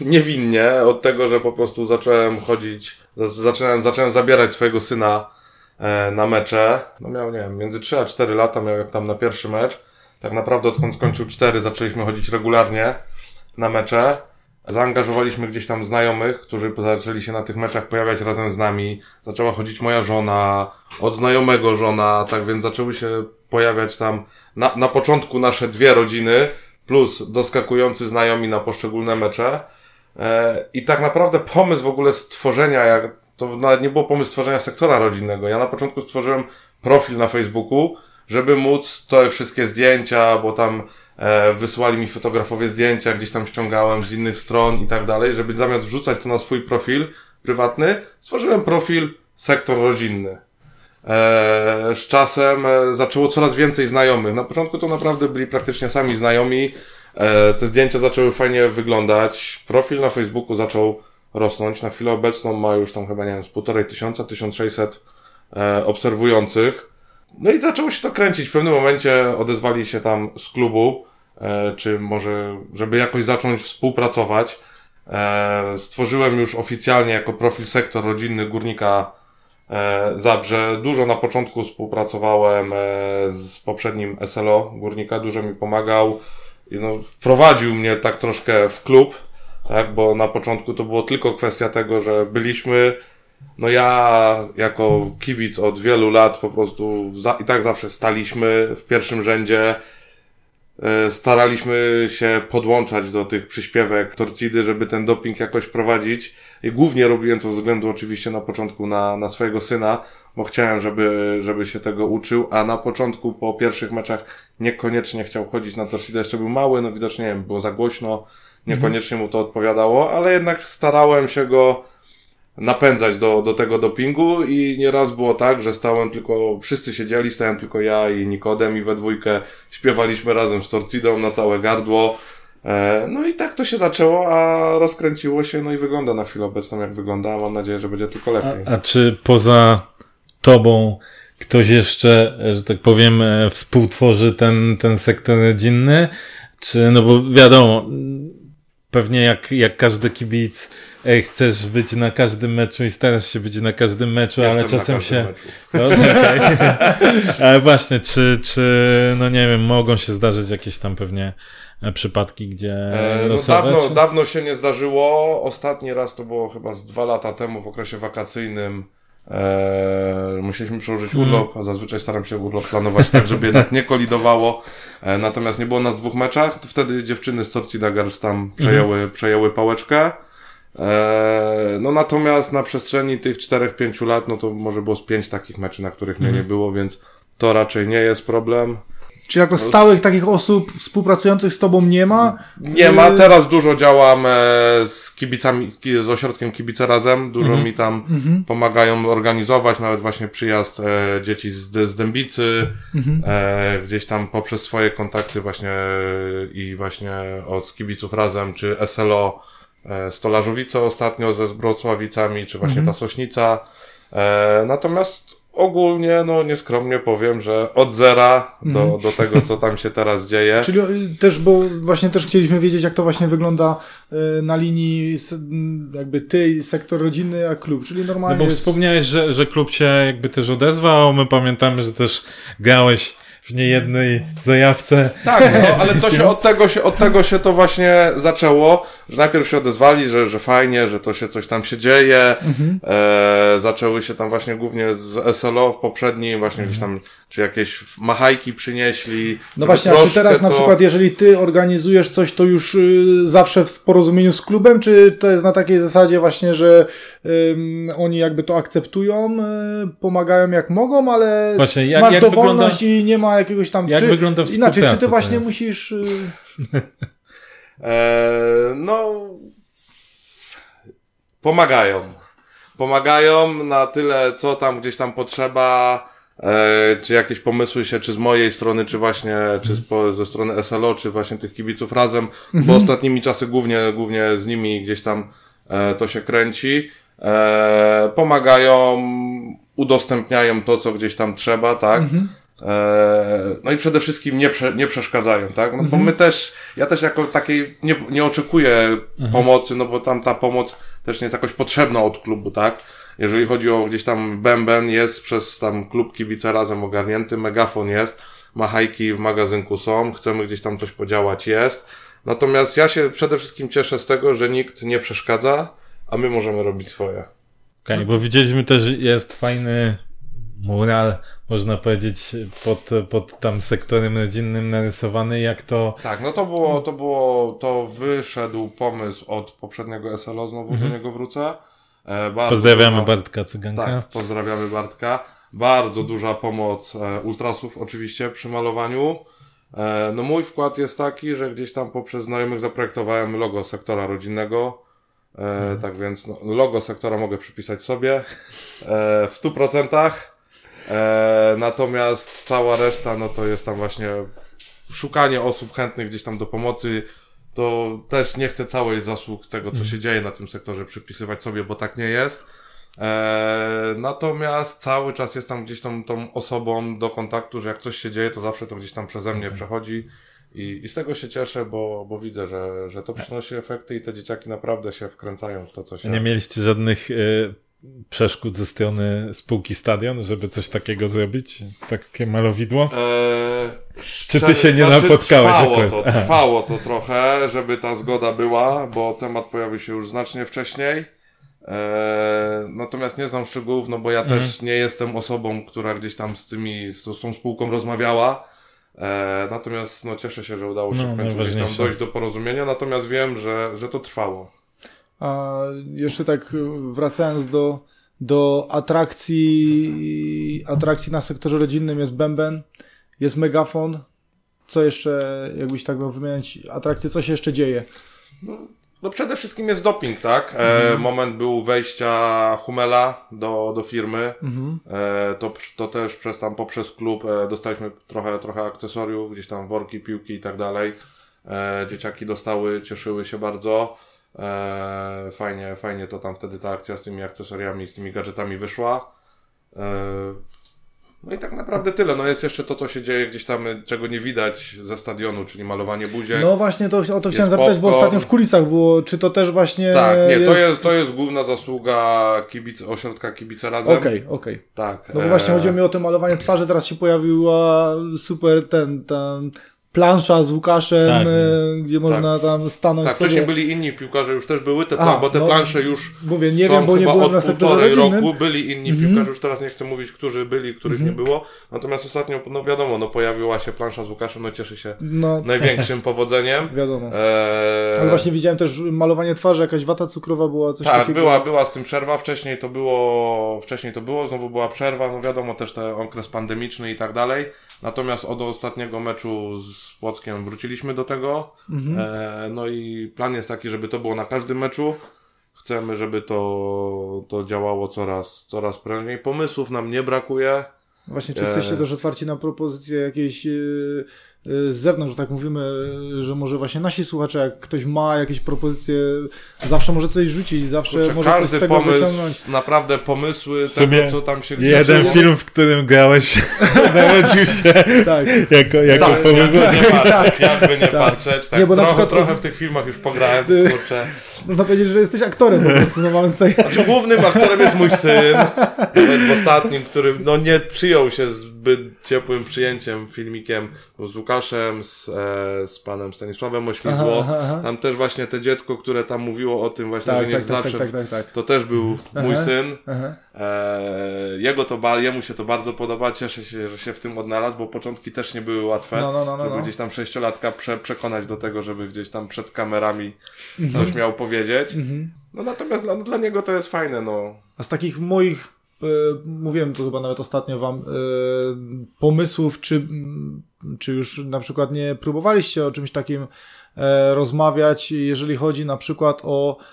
Speaker 3: niewinnie od tego, że po prostu zacząłem chodzić, zacząłem, zacząłem zabierać swojego syna e, na mecze. No miał, nie wiem, między 3 a 4 lata miał jak tam na pierwszy mecz. Tak naprawdę odkąd skończył 4 zaczęliśmy chodzić regularnie na mecze. Zaangażowaliśmy gdzieś tam znajomych, którzy zaczęli się na tych meczach pojawiać razem z nami. Zaczęła chodzić moja żona, od znajomego żona, tak więc zaczęły się pojawiać tam na, na początku nasze dwie rodziny, plus doskakujący znajomi na poszczególne mecze. E, I tak naprawdę pomysł w ogóle stworzenia, jak to nawet nie było pomysł stworzenia sektora rodzinnego. Ja na początku stworzyłem profil na Facebooku, żeby móc te wszystkie zdjęcia, bo tam e, wysłali mi fotografowie zdjęcia, gdzieś tam ściągałem z innych stron i tak dalej, żeby zamiast wrzucać to na swój profil prywatny, stworzyłem profil sektor rodzinny. E, z czasem e, zaczęło coraz więcej znajomych. Na początku to naprawdę byli praktycznie sami znajomi. E, te zdjęcia zaczęły fajnie wyglądać. Profil na Facebooku zaczął rosnąć. Na chwilę obecną ma już tam chyba, nie wiem, z półtorej tysiąca, 1600 e, obserwujących. No i zaczęło się to kręcić. W pewnym momencie odezwali się tam z klubu, czy może, żeby jakoś zacząć współpracować. E, stworzyłem już oficjalnie jako profil sektor rodzinny górnika e, Zabrze. Dużo na początku współpracowałem e, z poprzednim SLO górnika, dużo mi pomagał. No, wprowadził mnie tak troszkę w klub, tak, bo na początku to było tylko kwestia tego, że byliśmy no ja jako kibic od wielu lat po prostu za, i tak zawsze staliśmy w pierwszym rzędzie. E, staraliśmy się podłączać do tych przyśpiewek Torcidy, żeby ten doping jakoś prowadzić. I głównie robiłem to ze względu oczywiście na początku na, na swojego syna, bo chciałem, żeby, żeby się tego uczył, a na początku po pierwszych meczach niekoniecznie chciał chodzić na Torcidę. Jeszcze był mały, no widocznie nie wiem, było za głośno, niekoniecznie mu to odpowiadało, ale jednak starałem się go napędzać do, do tego dopingu i nieraz było tak, że stałem tylko, wszyscy siedzieli, stałem tylko ja i Nikodem i we dwójkę śpiewaliśmy razem z Torcidą na całe gardło. E, no i tak to się zaczęło, a rozkręciło się, no i wygląda na chwilę obecną jak wygląda, mam nadzieję, że będzie tylko lepiej.
Speaker 1: A, a czy poza tobą ktoś jeszcze, że tak powiem, e, współtworzy ten, ten sektor rodzinny? Czy, no bo wiadomo, pewnie jak, jak każdy kibic e, chcesz być na każdym meczu i starasz się być na każdym meczu, Jestem ale czasem się... No, okay. ale właśnie, czy, czy, no nie wiem, mogą się zdarzyć jakieś tam pewnie e, przypadki, gdzie.
Speaker 3: E, no dawno, czy... dawno się nie zdarzyło. Ostatni raz to było chyba z dwa lata temu w okresie wakacyjnym. E, musieliśmy przełożyć mm. urlop, a zazwyczaj staram się urlop planować tak, żeby jednak nie kolidowało. E, natomiast nie było nas w dwóch meczach. To wtedy dziewczyny z Torcida Girls tam przejęły, mm. przejęły pałeczkę. E, no natomiast na przestrzeni tych 4-5 lat, no to może było z pięć takich meczy, na których mnie mm. nie było, więc to raczej nie jest problem.
Speaker 2: Czy jako stałych takich osób współpracujących z tobą nie ma?
Speaker 3: Nie ma. Teraz dużo działam e, z kibicami, z ośrodkiem Kibice Razem. Dużo mhm. mi tam mhm. pomagają organizować, nawet właśnie przyjazd e, dzieci z, z Dębicy, mhm. e, gdzieś tam poprzez swoje kontakty właśnie i właśnie od kibiców Razem, czy SLO, Stolarzowice ostatnio ze Zbrosławicami, czy właśnie ta Sośnica. E, natomiast ogólnie, no nieskromnie powiem, że od zera do, mhm. do tego, co tam się teraz dzieje.
Speaker 2: Czyli y, też, bo właśnie też chcieliśmy wiedzieć, jak to właśnie wygląda y, na linii jakby ty, sektor rodzinny, a klub, czyli normalnie
Speaker 1: No bo jest... wspomniałeś, że, że klub się jakby też odezwał, my pamiętamy, że też grałeś w niejednej zajawce.
Speaker 3: Tak, no, ale to się od tego się, od tego się to właśnie zaczęło, że najpierw się odezwali, że, że fajnie, że to się coś tam się dzieje. Mhm. E, zaczęły się tam właśnie głównie z SLO poprzedni, właśnie mhm. gdzieś tam czy jakieś machajki przynieśli.
Speaker 2: No właśnie, a czy teraz to... na przykład, jeżeli ty organizujesz coś, to już y, zawsze w porozumieniu z klubem, czy to jest na takiej zasadzie właśnie, że y, oni jakby to akceptują, y, pomagają jak mogą, ale właśnie, jak, masz jak dowolność wygląda... i nie ma jakiegoś tam...
Speaker 1: Jak czy, wygląda
Speaker 2: Inaczej, czy ty właśnie musisz... Y...
Speaker 3: e, no... Pomagają. Pomagają na tyle, co tam gdzieś tam potrzeba E, czy jakieś pomysły się, czy z mojej strony, czy właśnie, czy z, po, ze strony SLO, czy właśnie tych kibiców razem, bo mhm. ostatnimi czasy głównie, głównie z nimi gdzieś tam e, to się kręci. E, pomagają, udostępniają to, co gdzieś tam trzeba, tak? Mhm. E, no i przede wszystkim nie, prze, nie przeszkadzają, tak? No bo mhm. my też, ja też jako takiej nie, nie oczekuję pomocy, no bo tam ta pomoc też nie jest jakoś potrzebna od klubu, tak? Jeżeli chodzi o gdzieś tam bęben, jest przez tam klub kibice razem ogarnięty, megafon jest, machajki w magazynku są, chcemy gdzieś tam coś podziałać, jest. Natomiast ja się przede wszystkim cieszę z tego, że nikt nie przeszkadza, a my możemy robić swoje. Okej,
Speaker 1: okay, bo widzieliśmy też, jest fajny mural, można powiedzieć, pod, pod tam sektorem rodzinnym narysowany, jak to...
Speaker 3: Tak, no to było, to było, to wyszedł pomysł od poprzedniego SLO, znowu mhm. do niego wrócę.
Speaker 1: E, bardzo Pozdrawiamy duża, Bartka Cyganka.
Speaker 3: Tak, pozdrawiamy Bartka. Bardzo duża pomoc e, ultrasów oczywiście przy malowaniu. E, no mój wkład jest taki, że gdzieś tam poprzez znajomych zaprojektowałem logo sektora rodzinnego. Mhm. Tak więc no, logo sektora mogę przypisać sobie w stu procentach. Natomiast cała reszta, no to jest tam właśnie szukanie osób chętnych gdzieś tam do pomocy, to też nie chcę całej zasług tego, co się dzieje na tym sektorze przypisywać sobie, bo tak nie jest. Eee, natomiast cały czas jestem gdzieś tam tą osobą do kontaktu, że jak coś się dzieje, to zawsze to gdzieś tam przeze mnie przechodzi. I, I z tego się cieszę, bo, bo widzę, że, że to przynosi efekty i te dzieciaki naprawdę się wkręcają w to, co się.
Speaker 1: Nie mieliście żadnych y, przeszkód ze strony spółki Stadion, żeby coś takiego zrobić? Takie malowidło? Eee, Czy ty się nie znaczy, napotkałeś?
Speaker 3: Trwało to, trwało to trochę, żeby ta zgoda była, bo temat pojawił się już znacznie wcześniej. Eee, natomiast nie znam szczegółów, no bo ja mhm. też nie jestem osobą, która gdzieś tam z tymi, z tą spółką rozmawiała. Eee, natomiast no, cieszę się, że udało się no, w końcu gdzieś tam dojść do porozumienia, natomiast wiem, że, że to trwało.
Speaker 2: A jeszcze tak wracając do, do atrakcji, atrakcji na sektorze rodzinnym jest bęben, jest megafon. Co jeszcze, jakbyś tak miał wymieniać atrakcje, co się jeszcze dzieje?
Speaker 3: No, no przede wszystkim jest doping, tak? E, mhm. moment był wejścia Humela do, do firmy. Mhm. E, to, to też przez tam poprzez klub e, dostaliśmy trochę, trochę akcesoriów, gdzieś tam worki, piłki i tak dalej. E, dzieciaki dostały, cieszyły się bardzo. E, fajnie, fajnie to tam wtedy ta akcja z tymi akcesoriami, z tymi gadżetami wyszła. No i tak naprawdę tyle. No jest jeszcze to, co się dzieje gdzieś tam, czego nie widać ze stadionu, czyli malowanie buziek.
Speaker 2: No właśnie, to, o to chciałem zapytać, bo ostatnio w kulisach było, czy to też właśnie
Speaker 3: Tak, nie, jest... To, jest, to jest główna zasługa kibic, ośrodka Kibice Razem.
Speaker 2: Okej, okay, okej. Okay.
Speaker 3: Tak.
Speaker 2: No bo właśnie e... chodzi mi o to malowanie twarzy, teraz się pojawiła super ten, ten plansza z Łukaszem, tak, e, gdzie można tak. tam stanąć
Speaker 3: Tak,
Speaker 2: sobie.
Speaker 3: wcześniej byli inni piłkarze, już też były te, A, bo te no, plansze już
Speaker 2: mówię, nie wiem, bo nie byłem na sektorze rodzinnym. roku,
Speaker 3: byli inni mm -hmm. piłkarze, już teraz nie chcę mówić, którzy byli, których mm -hmm. nie było, natomiast ostatnio, no wiadomo, no pojawiła się plansza z Łukaszem, no cieszy się no. największym powodzeniem.
Speaker 2: Wiadomo. E... Ale właśnie widziałem też malowanie twarzy, jakaś wata cukrowa była, coś
Speaker 3: tak,
Speaker 2: takiego.
Speaker 3: Tak, była, była z tym przerwa, wcześniej to było, wcześniej to było, znowu była przerwa, no wiadomo, też ten okres pandemiczny i tak dalej. Natomiast od ostatniego meczu z Płockiem wróciliśmy do tego. Mhm. E, no i plan jest taki, żeby to było na każdym meczu. Chcemy, żeby to, to działało coraz, coraz prędzej. Pomysłów nam nie brakuje.
Speaker 2: Właśnie, czy jesteście e... też otwarci na propozycje jakiejś yy, z zewnątrz, tak mówimy, że może właśnie nasi słuchacze, jak ktoś ma jakieś propozycje, zawsze może coś rzucić, zawsze Kurczę, może coś z tego
Speaker 3: pomysł,
Speaker 2: wyciągnąć.
Speaker 3: Naprawdę pomysły, tego, co tam się
Speaker 1: Jeden film, w którym grałeś, narodził się tak. jako, jako tak, pomysł.
Speaker 3: Jakby nie patrzeć, jakby nie tak. patrzeć. Tak, nie, bo trochę, przykład, trochę w tych filmach już pograłem, kurczę.
Speaker 2: Można powiedzieć, że jesteś aktorem po prostu. No, mamy tutaj...
Speaker 3: znaczy, głównym aktorem jest mój syn, nawet w ostatnim, który no, nie przyjął się zbyt ciepłym przyjęciem filmikiem z Łukaszem, z, e, z panem Stanisławem Oślizło. Aha, aha. Tam też właśnie te dziecko, które tam mówiło o tym właśnie, tak, że nie tak, tak, zawsze, tak, tak, tak, to też był mój syn. E, jego to, jemu się to bardzo podoba, cieszę się, że się w tym odnalazł, bo początki też nie były łatwe, no, no, no, no żeby no. gdzieś tam sześciolatka prze, przekonać do tego, żeby gdzieś tam przed kamerami mhm. coś miał powiedzieć. Mhm. No natomiast dla, dla niego to jest fajne, no.
Speaker 2: A z takich moich mówiłem to chyba nawet ostatnio wam, e, pomysłów, czy, czy już na przykład nie próbowaliście o czymś takim e, rozmawiać, jeżeli chodzi na przykład o e,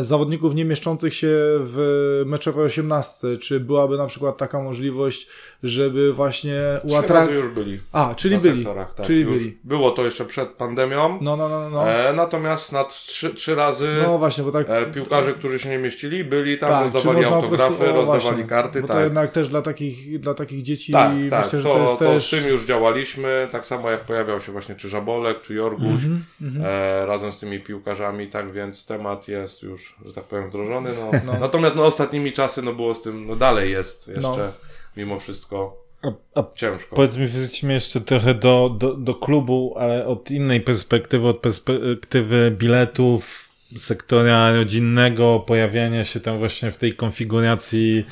Speaker 2: zawodników nie mieszczących się w meczowej osiemnastce. Czy byłaby na przykład taka możliwość, żeby właśnie
Speaker 3: ułatwiać... już byli.
Speaker 2: A, czyli byli.
Speaker 3: Tak.
Speaker 2: Czyli byli.
Speaker 3: Było to jeszcze przed pandemią.
Speaker 2: No, no, no, no.
Speaker 3: E, natomiast na trzy, trzy razy
Speaker 2: no, właśnie, bo tak...
Speaker 3: e, piłkarze, którzy się nie mieścili, byli tam, tak, rozdawali autografy, prostu, o, rozdawali właśnie, karty.
Speaker 2: Bo
Speaker 3: tak.
Speaker 2: to jednak też dla takich, dla takich dzieci
Speaker 3: tak, tak,
Speaker 2: myślę,
Speaker 3: że to, to jest to też... z tym już działaliśmy, tak samo jak pojawiał się właśnie czy Żabolek, czy Jorguś, mm -hmm, e, razem z tymi piłkarzami, tak więc temat jest już, że tak powiem, wdrożony. No. no. Natomiast no, ostatnimi czasy no, było z tym, no dalej jest jeszcze no. mimo wszystko a, a ciężko.
Speaker 1: Powiedz mi, wróćmy jeszcze trochę do, do, do klubu, ale od innej perspektywy, od perspektywy biletów, sektora rodzinnego, pojawiania się tam właśnie w tej konfiguracji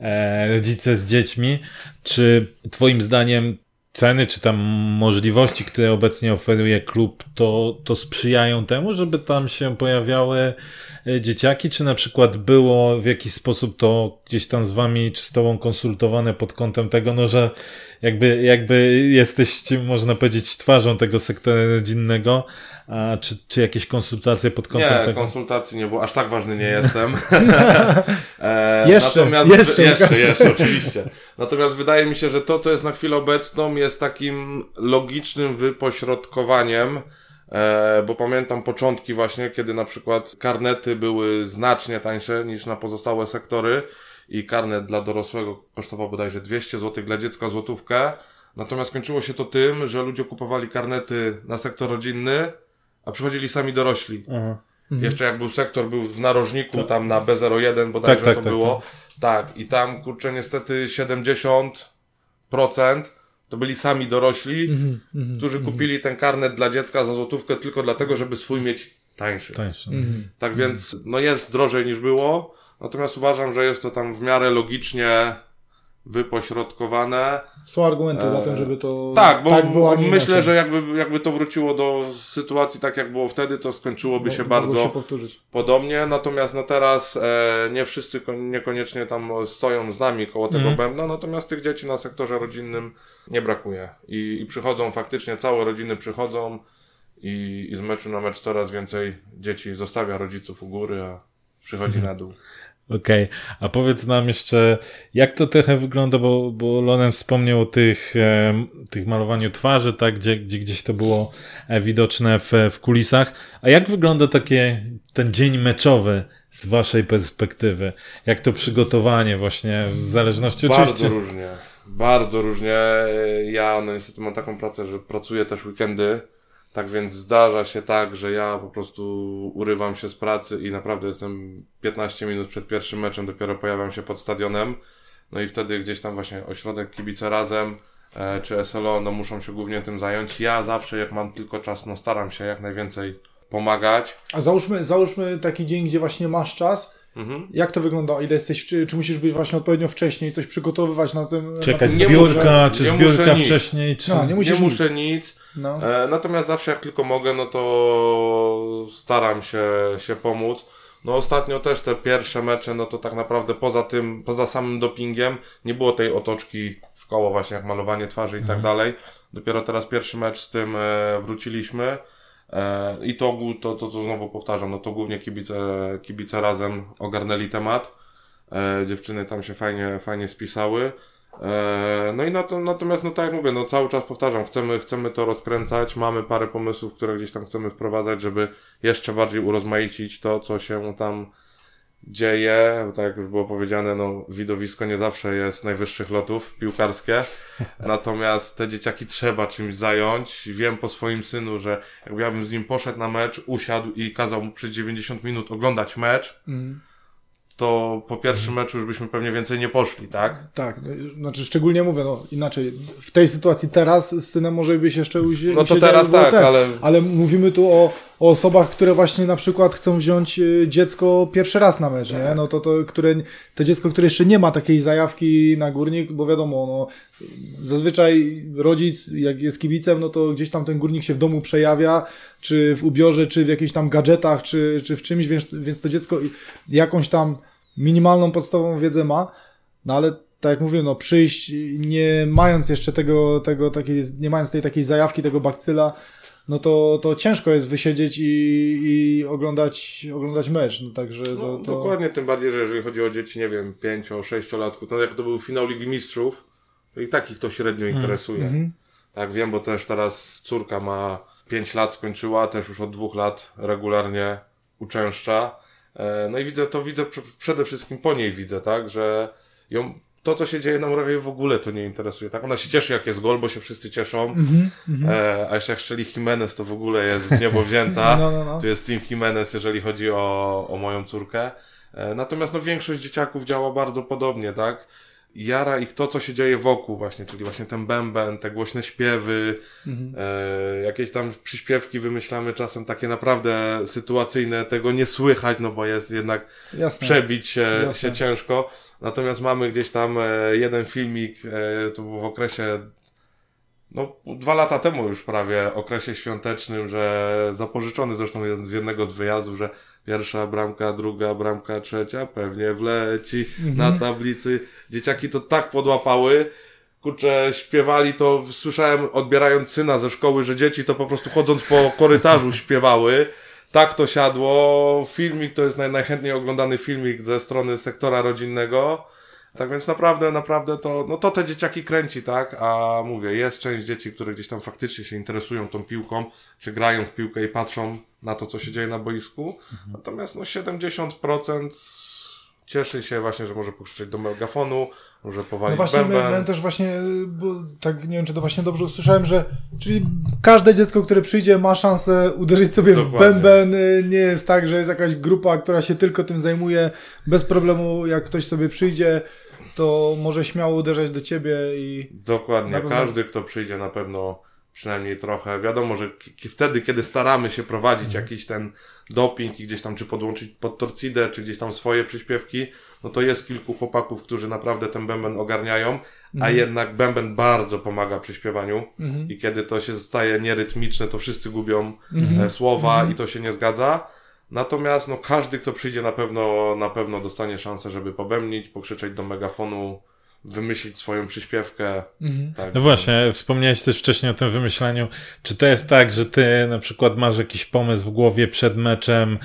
Speaker 1: e, rodzice z dziećmi. Czy twoim zdaniem ceny, czy tam możliwości, które obecnie oferuje klub, to, to sprzyjają temu, żeby tam się pojawiały e, dzieciaki, czy na przykład było w jakiś sposób to gdzieś tam z wami, czy z tobą konsultowane pod kątem tego, no że jakby, jakby jesteście, można powiedzieć, twarzą tego sektora rodzinnego, a czy, czy jakieś konsultacje pod kątem
Speaker 3: nie,
Speaker 1: tego?
Speaker 3: konsultacji nie było. Aż tak ważny nie jestem.
Speaker 2: e, jeszcze, natomiast, jeszcze,
Speaker 3: jeszcze, jeszcze, oczywiście. Natomiast wydaje mi się, że to, co jest na chwilę obecną, jest takim logicznym wypośrodkowaniem E, bo pamiętam początki właśnie, kiedy na przykład karnety były znacznie tańsze niż na pozostałe sektory i karnet dla dorosłego kosztował bodajże 200 zł, dla dziecka złotówkę. Natomiast kończyło się to tym, że ludzie kupowali karnety na sektor rodzinny, a przychodzili sami dorośli. Aha. Mhm. Jeszcze jak był sektor, był w narożniku, tak. tam na B01 bodajże tak, tak, to tak, było. Tak. tak, i tam kurczę niestety 70% to byli sami dorośli, mm -hmm, którzy mm -hmm. kupili ten karnet dla dziecka za złotówkę tylko dlatego, żeby swój mieć tańszy. tańszy. Mm -hmm. Tak więc, no jest drożej niż było, natomiast uważam, że jest to tam w miarę logicznie wypośrodkowane.
Speaker 2: Są argumenty za tym, żeby to
Speaker 3: tak, bo tak było, myślę, inaczej. że jakby, jakby to wróciło do sytuacji tak jak było wtedy, to skończyłoby się bardzo się podobnie. Natomiast no teraz e, nie wszyscy niekoniecznie tam stoją z nami koło tego mm. bębna, natomiast tych dzieci na sektorze rodzinnym nie brakuje. I, i przychodzą faktycznie, całe rodziny przychodzą i, i z meczu na mecz coraz więcej dzieci zostawia rodziców u góry, a przychodzi na dół.
Speaker 1: Okej, okay. a powiedz nam jeszcze, jak to trochę wygląda, bo, bo Lonem wspomniał o tych, e, tych malowaniu twarzy, tak, gdzie, gdzie gdzieś to było e, widoczne w, w kulisach. A jak wygląda takie, ten dzień meczowy z waszej perspektywy? Jak to przygotowanie właśnie, w zależności
Speaker 3: Bardzo
Speaker 1: oczywiście...
Speaker 3: różnie. bardzo różnie. Ja no niestety mam taką pracę, że pracuję też weekendy. Tak więc zdarza się tak, że ja po prostu urywam się z pracy i naprawdę jestem 15 minut przed pierwszym meczem, dopiero pojawiam się pod stadionem. No i wtedy gdzieś tam właśnie ośrodek kibice razem, e, czy SLO, no muszą się głównie tym zająć. Ja zawsze jak mam tylko czas, no staram się jak najwięcej pomagać.
Speaker 2: A załóżmy, załóżmy taki dzień, gdzie właśnie masz czas.
Speaker 3: Mhm.
Speaker 2: Jak to wygląda? Ile jesteś, czy, czy musisz być właśnie odpowiednio wcześniej, coś przygotowywać na tym?
Speaker 1: Czekać
Speaker 2: na tym
Speaker 1: zbiórka,
Speaker 3: muszę-
Speaker 1: czy
Speaker 3: nie
Speaker 1: zbiórka
Speaker 3: muszę nic.
Speaker 1: wcześniej, czy...
Speaker 2: No, nie
Speaker 3: Nie muszę nic.
Speaker 2: No.
Speaker 3: E, natomiast zawsze jak tylko mogę, no to staram się, się pomóc. No ostatnio też te pierwsze mecze, no to tak naprawdę poza tym, poza samym dopingiem, nie było tej otoczki w koło właśnie jak malowanie twarzy i tak dalej. Dopiero teraz pierwszy mecz z tym e, wróciliśmy. E, I to, to, to, co znowu powtarzam, no to głównie kibice, kibice razem ogarnęli temat. E, dziewczyny tam się fajnie, fajnie spisały. E, no i na to, natomiast, no tak jak mówię, no cały czas powtarzam, chcemy, chcemy to rozkręcać, mamy parę pomysłów, które gdzieś tam chcemy wprowadzać, żeby jeszcze bardziej urozmaicić to, co się tam dzieje. Bo tak jak już było powiedziane, no widowisko nie zawsze jest najwyższych lotów piłkarskie. Natomiast te dzieciaki trzeba czymś zająć. Wiem po swoim synu, że jakby ja bym z nim poszedł na mecz, usiadł i kazał mu przez 90 minut oglądać mecz,
Speaker 2: Mhm.
Speaker 3: to po pierwszym meczu już byśmy pewnie więcej nie poszli, tak?
Speaker 2: Tak, no, znaczy szczególnie mówię, no inaczej, w tej sytuacji teraz z synem może byś jeszcze usi-
Speaker 3: No to teraz tak,
Speaker 2: ten.
Speaker 3: ale-
Speaker 2: Ale mówimy tu o, o osobach, które właśnie na przykład chcą wziąć y, dziecko pierwszy raz na mecz, nie? No to, to które, to dziecko, które jeszcze nie ma takiej zajawki na górnik, bo wiadomo, no zazwyczaj rodzic, jak jest kibicem, no to gdzieś tam ten górnik się w domu przejawia, czy w ubiorze, czy w jakichś tam gadżetach, czy, czy w czymś, więc, więc to dziecko jakąś tam minimalną podstawową wiedzę ma, no ale tak jak mówię, no przyjść nie mając jeszcze tego, tego takiej, nie mając tej takiej zajawki, tego bakcyla, no to, to ciężko jest wysiedzieć i, i oglądać, oglądać mecz, no także
Speaker 3: No,
Speaker 2: to, to...
Speaker 3: Dokładnie, tym bardziej, że jeżeli chodzi o dzieci, nie wiem, 5-6 latków, to jak to był finał Ligi Mistrzów, to i takich to średnio interesuje.
Speaker 2: Mhm.
Speaker 3: Tak, wiem, bo też teraz córka ma 5 lat, skończyła, też już od dwóch lat regularnie uczęszcza. E, No i widzę to, widzę pr- przede wszystkim po niej widzę, tak, że ją, to co się dzieje na Murawie w ogóle to nie interesuje, tak? Ona się cieszy jak jest gol, bo się wszyscy cieszą,
Speaker 2: Mhm,
Speaker 3: e, a jeszcze jak strzeli Jimenez, to w ogóle jest w niebo wzięta.
Speaker 2: No, no, no.
Speaker 3: Tu jest Team Jimenez, jeżeli chodzi o, o moją córkę. E, Natomiast no, większość dzieciaków działa bardzo podobnie, tak? Jara ich to, co się dzieje wokół właśnie, czyli właśnie ten bęben, te głośne śpiewy,
Speaker 2: Mhm.
Speaker 3: e, jakieś tam przyśpiewki wymyślamy czasem takie naprawdę sytuacyjne, tego nie słychać, no bo jest jednak
Speaker 2: Jasne.
Speaker 3: przebić się,
Speaker 2: Jasne.
Speaker 3: się ciężko. Natomiast mamy gdzieś tam e, jeden filmik, e, to był w okresie, no dwa lata temu już prawie, okresie świątecznym, że zapożyczony zresztą z jednego z wyjazdów, że pierwsza bramka, druga bramka, trzecia pewnie wleci na tablicy. Dzieciaki to tak podłapały, kurczę, śpiewali to, słyszałem odbierając syna ze szkoły, że dzieci to po prostu chodząc po korytarzu śpiewały. Tak to siadło. Filmik to jest naj, najchętniej oglądany filmik ze strony sektora rodzinnego. Tak więc naprawdę, naprawdę to, no to te dzieciaki kręci, tak? A mówię, jest część dzieci, które gdzieś tam faktycznie się interesują tą piłką, czy grają w piłkę i patrzą na to, co się dzieje na boisku. Natomiast no 70% cieszy się właśnie, że może pokrzyczeć do megafonu, może
Speaker 2: No
Speaker 3: powalić
Speaker 2: właśnie,
Speaker 3: bęben.
Speaker 2: miałem też właśnie, bo tak nie wiem, czy to właśnie dobrze usłyszałem, że czyli każde dziecko, które przyjdzie, ma szansę uderzyć sobie
Speaker 3: Dokładnie.
Speaker 2: w bęben. Nie jest tak, że jest jakaś grupa, która się tylko tym zajmuje. Bez problemu, jak ktoś sobie przyjdzie, to może śmiało uderzać do ciebie i
Speaker 3: Dokładnie.
Speaker 2: Pewno-
Speaker 3: Każdy, kto przyjdzie, na pewno przynajmniej trochę. Wiadomo, że wtedy, kiedy staramy się prowadzić
Speaker 2: Mhm.
Speaker 3: jakiś ten doping i gdzieś tam, czy podłączyć pod torcidę, czy gdzieś tam swoje przyśpiewki, no to jest kilku chłopaków, którzy naprawdę ten bęben ogarniają, a
Speaker 2: Mhm.
Speaker 3: jednak bęben bardzo pomaga przy śpiewaniu i kiedy to się staje nierytmiczne, to wszyscy gubią
Speaker 2: Mhm.
Speaker 3: e, słowa i to się nie zgadza. Natomiast no, każdy, kto przyjdzie, na pewno, na pewno dostanie szansę, żeby pobemnić, pokrzyczeć do megafonu, wymyślić swoją przyśpiewkę. Tak,
Speaker 1: No właśnie, wspomniałeś też wcześniej o tym wymyślaniu. Czy to jest tak, że ty na przykład masz jakiś pomysł w głowie przed meczem,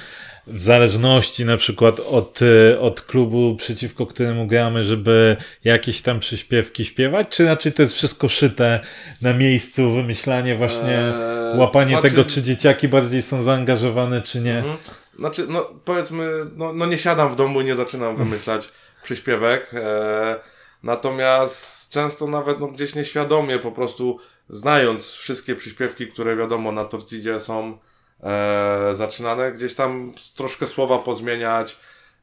Speaker 1: w zależności na przykład od, y, od klubu, przeciwko któremu gramy, żeby jakieś tam przyśpiewki śpiewać? Czy raczej to jest wszystko szyte na miejscu, wymyślanie właśnie,
Speaker 3: Eee,
Speaker 1: łapanie
Speaker 3: znaczy-
Speaker 1: tego, czy dzieciaki bardziej są zaangażowane, czy nie?
Speaker 3: Mhm. Znaczy, no powiedzmy, no, no nie siadam w domu i nie zaczynam wymyślać przyśpiewek. E, Natomiast często nawet no, gdzieś nieświadomie po prostu znając wszystkie przyśpiewki, które wiadomo na Torcidzie są e, zaczynane, gdzieś tam troszkę słowa pozmieniać,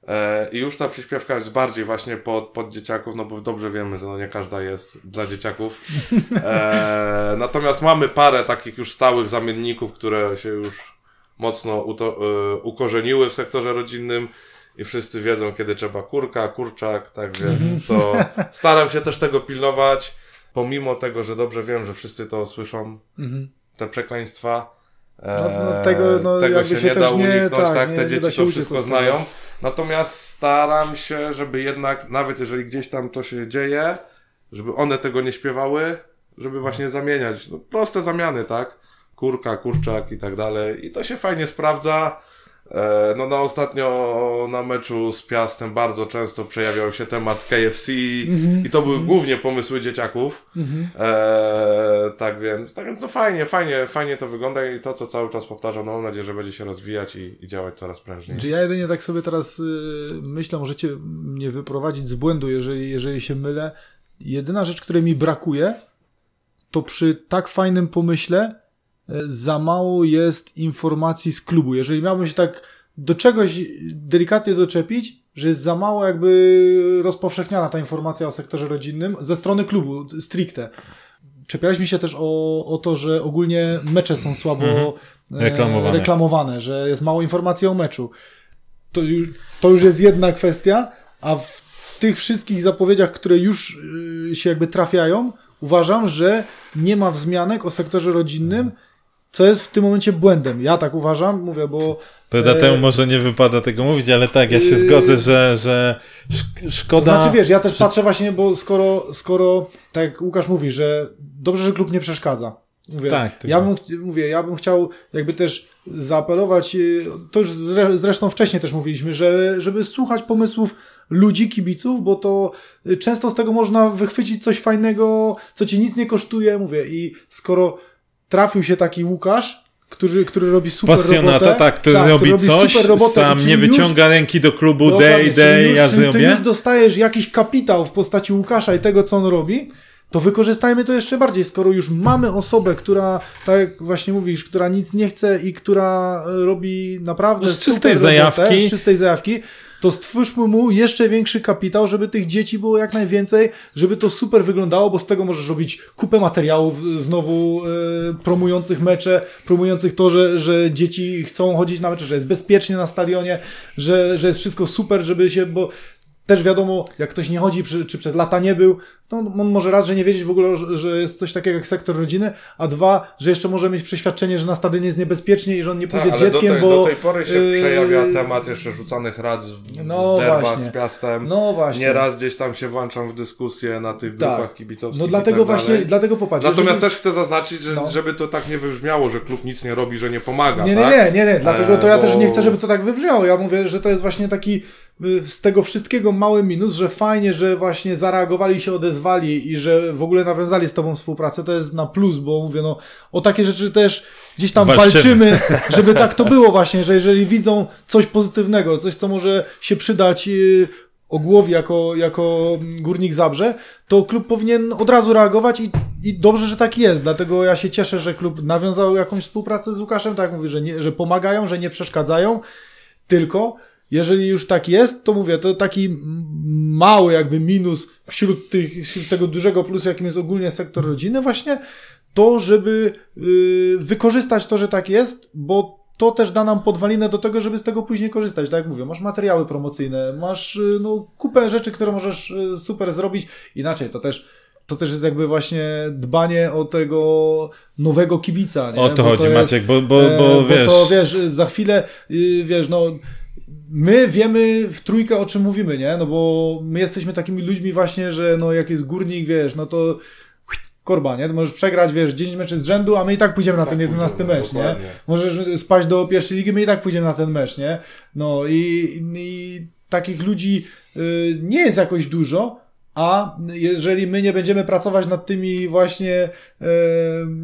Speaker 3: E, I już ta przyśpiewka jest bardziej właśnie pod, pod dzieciaków, no bo dobrze wiemy, że no nie każda jest dla dzieciaków. E, natomiast mamy parę takich już stałych zamienników, które się już mocno uto, e, ukorzeniły w sektorze rodzinnym i wszyscy wiedzą, kiedy trzeba kurka, kurczak, tak więc to staram się też tego pilnować, pomimo tego, że dobrze wiem, że wszyscy to słyszą, mhm. te przekleństwa. E, no, no tego no, tego się, się nie da uniknąć, tak, tak nie, te dzieci to wszystko znają. Natomiast staram się, żeby jednak, nawet jeżeli gdzieś tam to się dzieje, żeby one tego nie śpiewały, żeby właśnie zamieniać. No, proste zamiany, tak? Kurka, kurczak i tak dalej. I to się fajnie sprawdza. E, no na ostatnio na meczu z Piastem bardzo często przejawiał się temat KFC mm-hmm. i to były głównie pomysły dzieciaków. Mm-hmm. E, tak więc, tak więc no fajnie, fajnie, fajnie to wygląda i to, co cały czas powtarzam, no mam nadzieję, że będzie się rozwijać i, i działać coraz prężniej.
Speaker 2: Czy ja jedynie tak sobie teraz y, myślę, możecie mnie wyprowadzić z błędu, jeżeli, jeżeli się mylę. Jedyna rzecz, której mi brakuje, to przy tak fajnym pomyśle za mało jest informacji z klubu. Jeżeli miałbym się tak do czegoś delikatnie doczepić, że jest za mało jakby rozpowszechniana ta informacja o sektorze rodzinnym ze strony klubu, stricte. Czepialiśmy się też o, o to, że ogólnie mecze są słabo mhm. reklamowane. reklamowane, że jest mało informacji o meczu. To już, to już jest jedna kwestia, a w tych wszystkich zapowiedziach, które już y, się jakby trafiają, uważam, że nie ma wzmianek o sektorze rodzinnym, co jest w tym momencie błędem. Ja tak uważam, mówię, bo...
Speaker 1: Prawda, e... temu może nie wypada tego mówić, ale tak, ja się yy... zgodzę, że, że szkoda...
Speaker 2: To znaczy, wiesz, ja też patrzę właśnie, bo skoro, skoro tak jak Łukasz mówi, że dobrze, że klub nie przeszkadza. Mówię, tak, ja bym, mówię, ja bym chciał jakby też zaapelować, y, to już zresztą wcześniej też mówiliśmy, że, żeby słuchać pomysłów ludzi, kibiców, bo to często z tego można wychwycić coś fajnego, co ci nic nie kosztuje, mówię, i skoro trafił się taki Łukasz, który, który robi super
Speaker 1: Pasjonata,
Speaker 2: robotę.
Speaker 1: tak, który tak, robi który coś, robi robotę, sam nie wyciąga już, ręki do klubu, no, day, day, ja zrobię. Ty
Speaker 2: już dostajesz jakiś kapitał w postaci Łukasza i tego, co on robi, to wykorzystajmy to jeszcze bardziej, skoro już mamy osobę, która, tak jak właśnie mówisz, która nic nie chce i która robi naprawdę
Speaker 1: z czystej robotę, zajawki.
Speaker 2: z czystej zajawki, to stwórzmy mu jeszcze większy kapitał, żeby tych dzieci było jak najwięcej, żeby to super wyglądało, bo z tego możesz robić kupę materiałów znowu e, promujących mecze, promujących to, że, że dzieci chcą chodzić na mecze, że jest bezpiecznie na stadionie, że, że jest wszystko super, żeby się, bo też wiadomo, jak ktoś nie chodzi, czy, czy przez lata nie był, to on może raz, że nie wiedzieć w ogóle, że jest coś takiego jak sektor rodziny, a dwa, że jeszcze może mieć przeświadczenie, że na stadionie jest niebezpiecznie i że on nie pójdzie tak, z dzieckiem,
Speaker 3: do tej,
Speaker 2: bo...
Speaker 3: do tej pory się yy... przejawia temat jeszcze rzucanych rad z, no z z Piastem. No właśnie. Nieraz gdzieś tam się włączam w dyskusję na tych tak. grupach kibicowskich
Speaker 2: No dlatego tak właśnie, dlatego popatrz.
Speaker 3: Natomiast żeby... też chcę zaznaczyć, że, no. żeby to tak nie wybrzmiało, że klub nic nie robi, że nie pomaga,
Speaker 2: Nie,
Speaker 3: tak?
Speaker 2: nie, nie, nie, nie. dlatego to ja bo... też nie chcę, żeby to tak wybrzmiało. Ja mówię, że to jest właśnie taki z tego wszystkiego mały minus, że fajnie, że właśnie zareagowali się, odezwali i że w ogóle nawiązali z tobą współpracę, to jest na plus, bo mówię, no o takie rzeczy też gdzieś tam walczymy, walczymy żeby tak to było właśnie, że jeżeli widzą coś pozytywnego, coś, co może się przydać y, Ogłowi jako, jako górnik Zabrze, to klub powinien od razu reagować i, i dobrze, że tak jest. Dlatego ja się cieszę, że klub nawiązał jakąś współpracę z Łukaszem, tak jak mówię, że, nie, że pomagają, że nie przeszkadzają, tylko jeżeli już tak jest, to mówię, to taki mały jakby minus wśród, tych, wśród tego dużego plusu, jakim jest ogólnie sektor rodziny, właśnie to, żeby yy, wykorzystać to, że tak jest, bo to też da nam podwalinę do tego, żeby z tego później korzystać. Tak jak mówię, masz materiały promocyjne, masz yy, no, kupę rzeczy, które możesz yy, super zrobić. Inaczej, to też to też jest jakby właśnie dbanie o tego nowego kibica. Nie?
Speaker 1: O to bo chodzi, to jest, Maciek, bo, bo, bo,
Speaker 2: bo
Speaker 1: wiesz...
Speaker 2: to wiesz, za chwilę, yy, wiesz, no my wiemy w trójkę o czym mówimy, nie? No bo my jesteśmy takimi ludźmi właśnie, że no jak jest górnik, wiesz, no to korba, nie? To możesz przegrać, wiesz, 10 meczy z rzędu, a my i tak pójdziemy na tak ten 11 mecz, nie? Możesz spaść do pierwszej ligi, my i tak pójdziemy na ten mecz, nie? No i, i takich ludzi y, nie jest jakoś dużo, a jeżeli my nie będziemy pracować nad tymi właśnie y,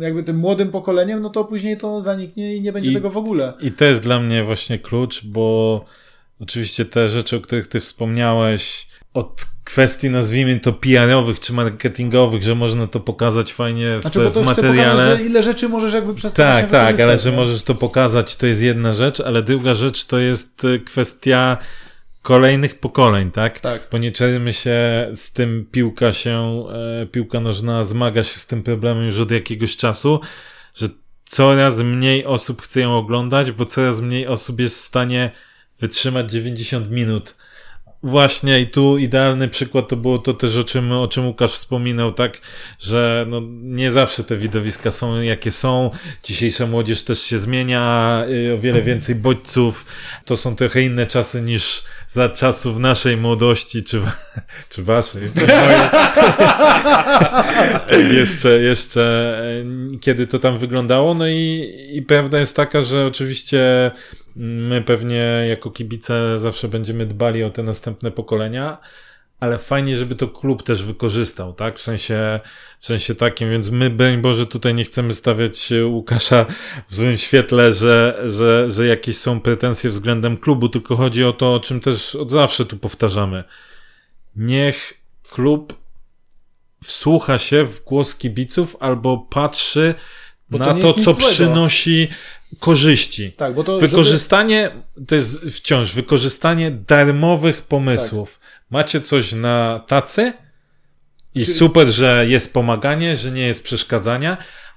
Speaker 2: jakby tym młodym pokoleniem, no to później to zaniknie i nie będzie I, tego w ogóle.
Speaker 1: I to jest dla mnie właśnie klucz, bo Oczywiście te rzeczy, o których ty wspomniałeś, od kwestii, nazwijmy to PR-owych czy marketingowych, że można to pokazać fajnie w,
Speaker 2: Znaczy, bo to
Speaker 1: w materiale.
Speaker 2: pokazać, że ile rzeczy możesz jakby przez to
Speaker 1: Tak, tak, ale że
Speaker 2: nie?
Speaker 1: możesz to pokazać, to jest jedna rzecz, ale druga rzecz to jest y, kwestia kolejnych pokoleń, tak?
Speaker 2: Tak.
Speaker 1: Bo nie czermy się z tym piłka się, e, piłka nożna zmaga się z tym problemem już od jakiegoś czasu, że coraz mniej osób chce ją oglądać, bo coraz mniej osób jest w stanie wytrzymać 90 minut. Właśnie i tu idealny przykład to było to też, o czym, o czym Łukasz wspominał, tak, że no, nie zawsze te widowiska są jakie są. Dzisiejsza młodzież też się zmienia, y, o wiele więcej bodźców. To są trochę inne czasy niż za czasów naszej młodości, czy, czy waszej. jeszcze, jeszcze e, kiedy to tam wyglądało. No i, i prawda jest taka, że oczywiście my pewnie jako kibice zawsze będziemy dbali o te następne pokolenia, ale fajnie, żeby to klub też wykorzystał, tak? W sensie, w sensie takim, więc my, broń Boże, tutaj nie chcemy stawiać Łukasza w złym świetle, że, że, że jakieś są pretensje względem klubu, tylko chodzi o to, o czym też od zawsze tu powtarzamy. Niech klub wsłucha się w głos kibiców albo patrzy
Speaker 2: Bo to
Speaker 1: na to,
Speaker 2: nic
Speaker 1: co
Speaker 2: złego.
Speaker 1: przynosi korzyści.
Speaker 2: Tak, bo to żeby-
Speaker 1: Wykorzystanie, to jest wciąż wykorzystanie darmowych pomysłów. Macie coś na tacy i super, że jest pomaganie, że nie jest przeszkadzania,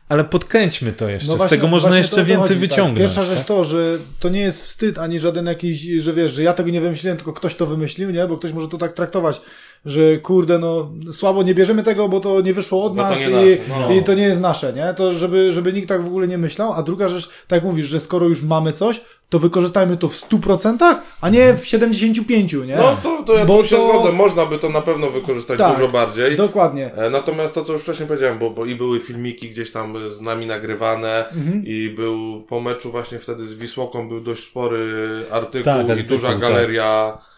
Speaker 1: ale podkręćmy to jeszcze.
Speaker 2: No
Speaker 1: Z
Speaker 2: właśnie-
Speaker 1: tego można jeszcze więcej
Speaker 2: chodzi, tak.
Speaker 1: wyciągnąć.
Speaker 2: Pierwsza rzecz
Speaker 1: tak?
Speaker 2: to, że to nie jest wstyd, ani żaden jakiś, że wiesz, że ja tego nie wymyśliłem, tylko ktoś to wymyślił, nie? Bo ktoś może to tak traktować, że kurde, no słabo, nie bierzemy tego, bo to nie wyszło od
Speaker 3: Bo to
Speaker 2: nas
Speaker 3: nie
Speaker 2: i,
Speaker 3: no.
Speaker 2: i to nie jest nasze, nie? To żeby, żeby nikt tak w ogóle nie myślał. A druga rzecz, tak jak mówisz, że skoro już mamy coś, to wykorzystajmy to w 100%, a nie w 75%, nie?
Speaker 3: No to, to ja
Speaker 2: Bo
Speaker 3: tu się
Speaker 2: to-
Speaker 3: zgodzę, można by to na pewno wykorzystać
Speaker 2: Tak,
Speaker 3: dużo bardziej.
Speaker 2: Dokładnie.
Speaker 3: E, Natomiast to, co już wcześniej powiedziałem, bo, bo i były filmiki gdzieś tam z nami nagrywane
Speaker 2: Mhm.
Speaker 3: i był po meczu właśnie wtedy z Wisłoką był dość spory artykuł
Speaker 1: Tak,
Speaker 3: i duża
Speaker 1: tak.
Speaker 3: galeria e,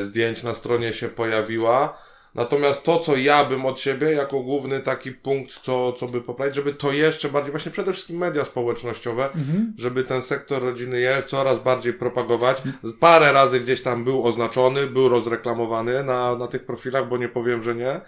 Speaker 3: zdjęć na stronie się pojawiła. Natomiast to, co ja bym od siebie, jako główny taki punkt, co, co by poprawić, żeby to jeszcze bardziej, właśnie przede wszystkim media społecznościowe,
Speaker 2: Mhm.
Speaker 3: żeby ten sektor rodziny je coraz bardziej propagować. Parę razy gdzieś tam był oznaczony, był rozreklamowany na, na tych profilach, bo nie powiem, że nie.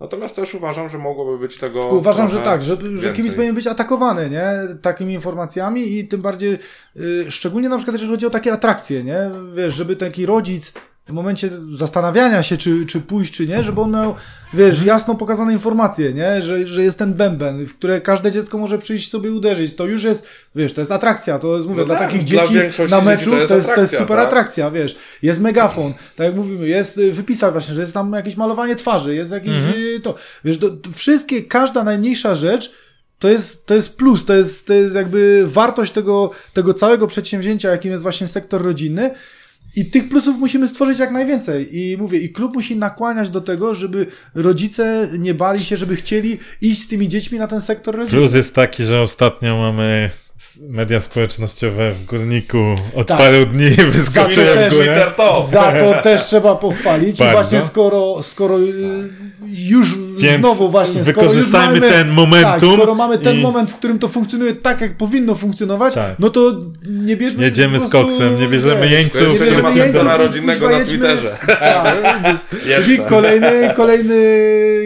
Speaker 3: Natomiast też uważam, że mogłoby być tego.
Speaker 2: Uważam, że tak, że, że
Speaker 3: więcej.
Speaker 2: kibic powinien być atakowany, nie? Takimi informacjami i tym bardziej, y, szczególnie na przykład, jeżeli chodzi o takie atrakcje, nie? Wiesz, żeby taki rodzic w momencie zastanawiania się, czy, czy pójść, czy nie, żeby on miał, wiesz, jasno pokazane informacje, nie? Że, że jest ten bęben, w które każde dziecko może przyjść sobie uderzyć. To już jest, wiesz, to jest atrakcja, to jest, mówię,
Speaker 3: No
Speaker 2: dla
Speaker 3: tak,
Speaker 2: takich
Speaker 3: dla
Speaker 2: dzieci na
Speaker 3: dzieci
Speaker 2: meczu
Speaker 3: to jest
Speaker 2: to jest, to jest super
Speaker 3: tak?
Speaker 2: atrakcja, wiesz. Jest megafon, tak jak mówimy, jest y, wypisać właśnie, że jest tam jakieś malowanie twarzy, jest jakieś y, to, wiesz, to, to wszystkie, każda najmniejsza rzecz to jest, to jest plus, to jest, to jest jakby wartość tego, tego całego przedsięwzięcia, jakim jest właśnie sektor rodzinny. I tych plusów musimy stworzyć jak najwięcej. I mówię, i klub musi nakłaniać do tego, żeby rodzice nie bali się, żeby chcieli iść z tymi dziećmi na ten sektor rodzinny.
Speaker 1: Plus jest taki, że ostatnio mamy media społecznościowe w Górniku od
Speaker 2: Tak.
Speaker 1: paru dni wyskoczyły w górę.
Speaker 3: Twitter to!
Speaker 2: Za to też trzeba pochwalić. I właśnie skoro, skoro y, już
Speaker 1: Więc
Speaker 2: znowu właśnie, skoro już mamy,
Speaker 1: ten momentum
Speaker 2: Tak, skoro mamy ten
Speaker 1: i-
Speaker 2: moment, w którym to funkcjonuje tak, jak powinno funkcjonować,
Speaker 1: Tak.
Speaker 2: no to nie bierzmy
Speaker 1: Jedziemy z koksem, nie bierzemy
Speaker 2: wiesz,
Speaker 1: jeńców,
Speaker 3: nie
Speaker 2: bierzemy jeńców
Speaker 3: rodzinnego na Twitterze.
Speaker 2: Tak, Czyli
Speaker 3: Jeszcze.
Speaker 2: kolejny, kolejny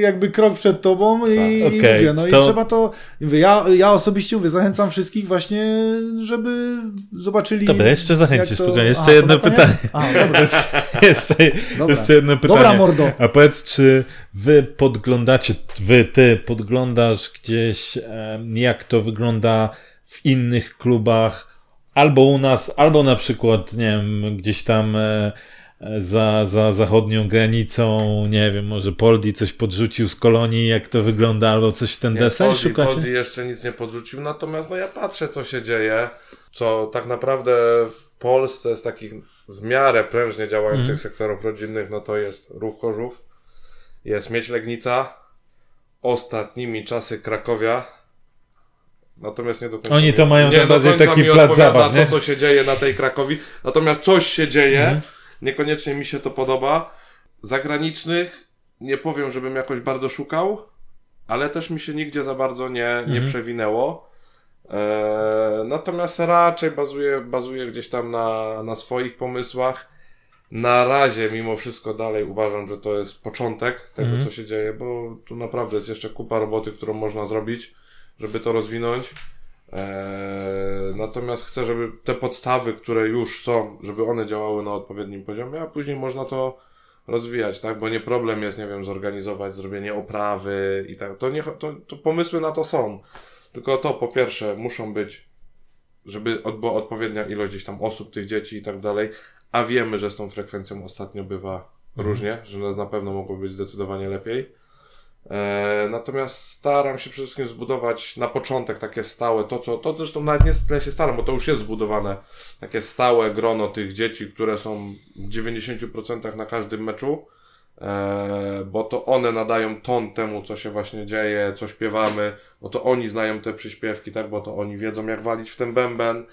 Speaker 2: jakby krok przed tobą i, i
Speaker 1: Tak, okej,
Speaker 2: mówię, no
Speaker 1: to-
Speaker 2: i trzeba to, mówię, ja, ja osobiście mówię, zachęcam wszystkich właśnie, żeby zobaczyli...
Speaker 1: Dobra, jeszcze zachęcisz,
Speaker 2: to-
Speaker 1: spokojnie. Jeszcze
Speaker 2: A,
Speaker 1: jedno
Speaker 2: koniec?
Speaker 1: pytanie.
Speaker 2: A, dobra.
Speaker 1: jeszcze,
Speaker 2: Dobra.
Speaker 1: jeszcze jedno pytanie.
Speaker 2: Dobra, mordo.
Speaker 1: A powiedz, czy wy podglądacie, wy, ty podglądasz gdzieś, jak to wygląda w innych klubach, albo u nas, albo na przykład, nie wiem, gdzieś tam e, za, za zachodnią granicą, nie wiem, może Poldi coś podrzucił z kolonii, jak to wygląda, albo coś w ten
Speaker 3: Nie,
Speaker 1: desen
Speaker 3: Poldi,
Speaker 1: szukacie?
Speaker 3: Poldi jeszcze nic nie podrzucił, natomiast no ja patrzę, co się dzieje, co tak naprawdę w Polsce z takich w miarę prężnie działających
Speaker 1: Mhm.
Speaker 3: sektorów rodzinnych, no to jest Ruch Chorzów, jest Mieć Legnica, ostatnimi czasy Krakowia, natomiast nie do końca
Speaker 1: Oni
Speaker 3: mi-
Speaker 1: to mają
Speaker 3: nie do końca
Speaker 1: taki
Speaker 3: mi
Speaker 1: plac zabaw, nie?
Speaker 3: to, co się dzieje na tej Krakowi, natomiast coś się dzieje,
Speaker 1: Mhm.
Speaker 3: Niekoniecznie mi się to podoba. Zagranicznych nie powiem, żebym jakoś bardzo szukał, ale też mi się nigdzie za bardzo nie, nie
Speaker 1: Mhm.
Speaker 3: przewinęło. Eee, natomiast raczej bazuję, bazuję gdzieś tam na, na swoich pomysłach. na razie mimo wszystko dalej uważam, że to jest początek tego, mm. co się dzieje, bo tu naprawdę jest jeszcze kupa roboty, którą można zrobić, żeby to rozwinąć. Eee, natomiast chcę, żeby te podstawy, które już są, żeby one działały na odpowiednim poziomie, a później można to rozwijać, tak? Bo nie problem jest, nie wiem, zorganizować zrobienie oprawy i tak. To, nie, to, to pomysły na to są. Tylko to po pierwsze muszą być, żeby była odpowiednia ilość gdzieś tam osób, tych dzieci i tak dalej, a wiemy, że z tą frekwencją ostatnio bywa mhm. różnie, że na pewno mogło być zdecydowanie lepiej. E, natomiast staram się przede wszystkim zbudować na początek takie stałe, to co, to zresztą nawet nie tyle się staram, bo to już jest zbudowane, takie stałe grono tych dzieci, które są w 90% na każdym meczu, e, bo to one nadają ton temu, co się właśnie dzieje, co śpiewamy, bo to oni znają te przyśpiewki, tak, bo to oni wiedzą, jak walić w ten bęben.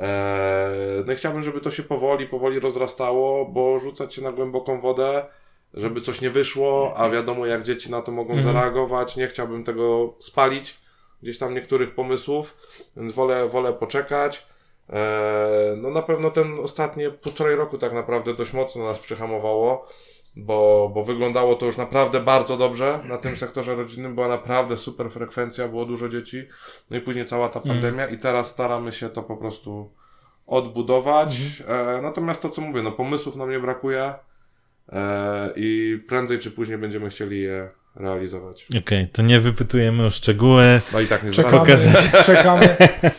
Speaker 3: E, no i chciałbym, żeby to się powoli, powoli rozrastało, bo rzucać się na głęboką wodę, żeby coś nie wyszło, a wiadomo jak dzieci na to mogą mhm. zareagować. Nie chciałbym tego spalić, gdzieś tam niektórych pomysłów, więc wolę, wolę poczekać. Eee, no na pewno ten ostatnie półtorej roku tak naprawdę dość mocno nas przyhamowało, bo, bo wyglądało to już naprawdę bardzo dobrze. Na tym sektorze rodzinnym była naprawdę super frekwencja, było dużo dzieci. No i później cała ta mhm. pandemia i teraz staramy się to po prostu odbudować. Mhm. Eee, natomiast to co mówię, no pomysłów nam nie brakuje. E, i prędzej czy później będziemy chcieli je realizować.
Speaker 1: Okej, okay, to nie wypytujemy o szczegóły.
Speaker 3: No i tak nie
Speaker 2: czekamy, czekamy.
Speaker 1: tak.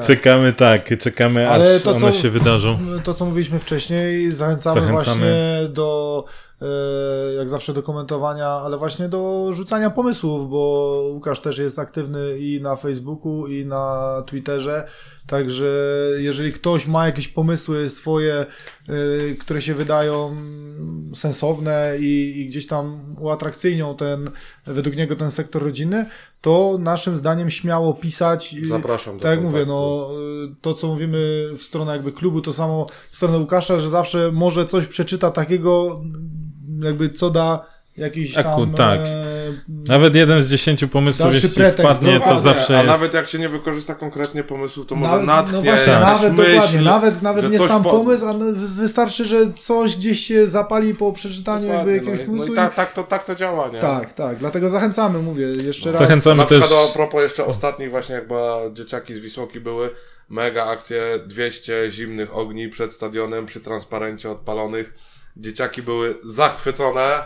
Speaker 1: Czekamy, tak, czekamy Ale aż to, one co, się wydarzą.
Speaker 2: To, co mówiliśmy wcześniej, zachęcamy, zachęcamy. właśnie do e, jak zawsze do komentowania, ale właśnie do rzucania pomysłów, bo Łukasz też jest aktywny i na Facebooku, i na Twitterze. Także jeżeli ktoś ma jakieś pomysły swoje, yy, które się wydają sensowne i, i, gdzieś tam uatrakcyjnią ten, według niego ten sektor rodzinny, to naszym zdaniem śmiało pisać.
Speaker 3: Zapraszam.
Speaker 2: Tak jak mówię, no to co mówimy w stronę jakby klubu, to samo w stronę Łukasza, że zawsze może coś przeczyta takiego jakby co da jakiś Aku, tam...
Speaker 1: tak. E, nawet jeden z dziesięciu pomysłów, jeśli pretekst, wpadnie, no, to zawsze
Speaker 3: A
Speaker 1: jest...
Speaker 3: nawet jak się nie wykorzysta konkretnie pomysłu, to może natchnie no właśnie,
Speaker 2: nawet
Speaker 3: myśl,
Speaker 2: dokładnie, nawet, nawet nie sam po... pomysł, a wystarczy, że coś gdzieś się zapali po przeczytaniu jakby jakiegoś no, pomysłu.
Speaker 3: No i tak, tak, to, tak to działa, nie?
Speaker 2: Tak, tak, dlatego zachęcamy, mówię, jeszcze raz.
Speaker 1: Zachęcamy
Speaker 3: Na
Speaker 1: też...
Speaker 3: przykład a propos jeszcze ostatnich właśnie, jak była dzieciaki z Wisłoki były, mega akcje, 200 zimnych ogni przed stadionem, przy transparencie odpalonych. Dzieciaki były zachwycone,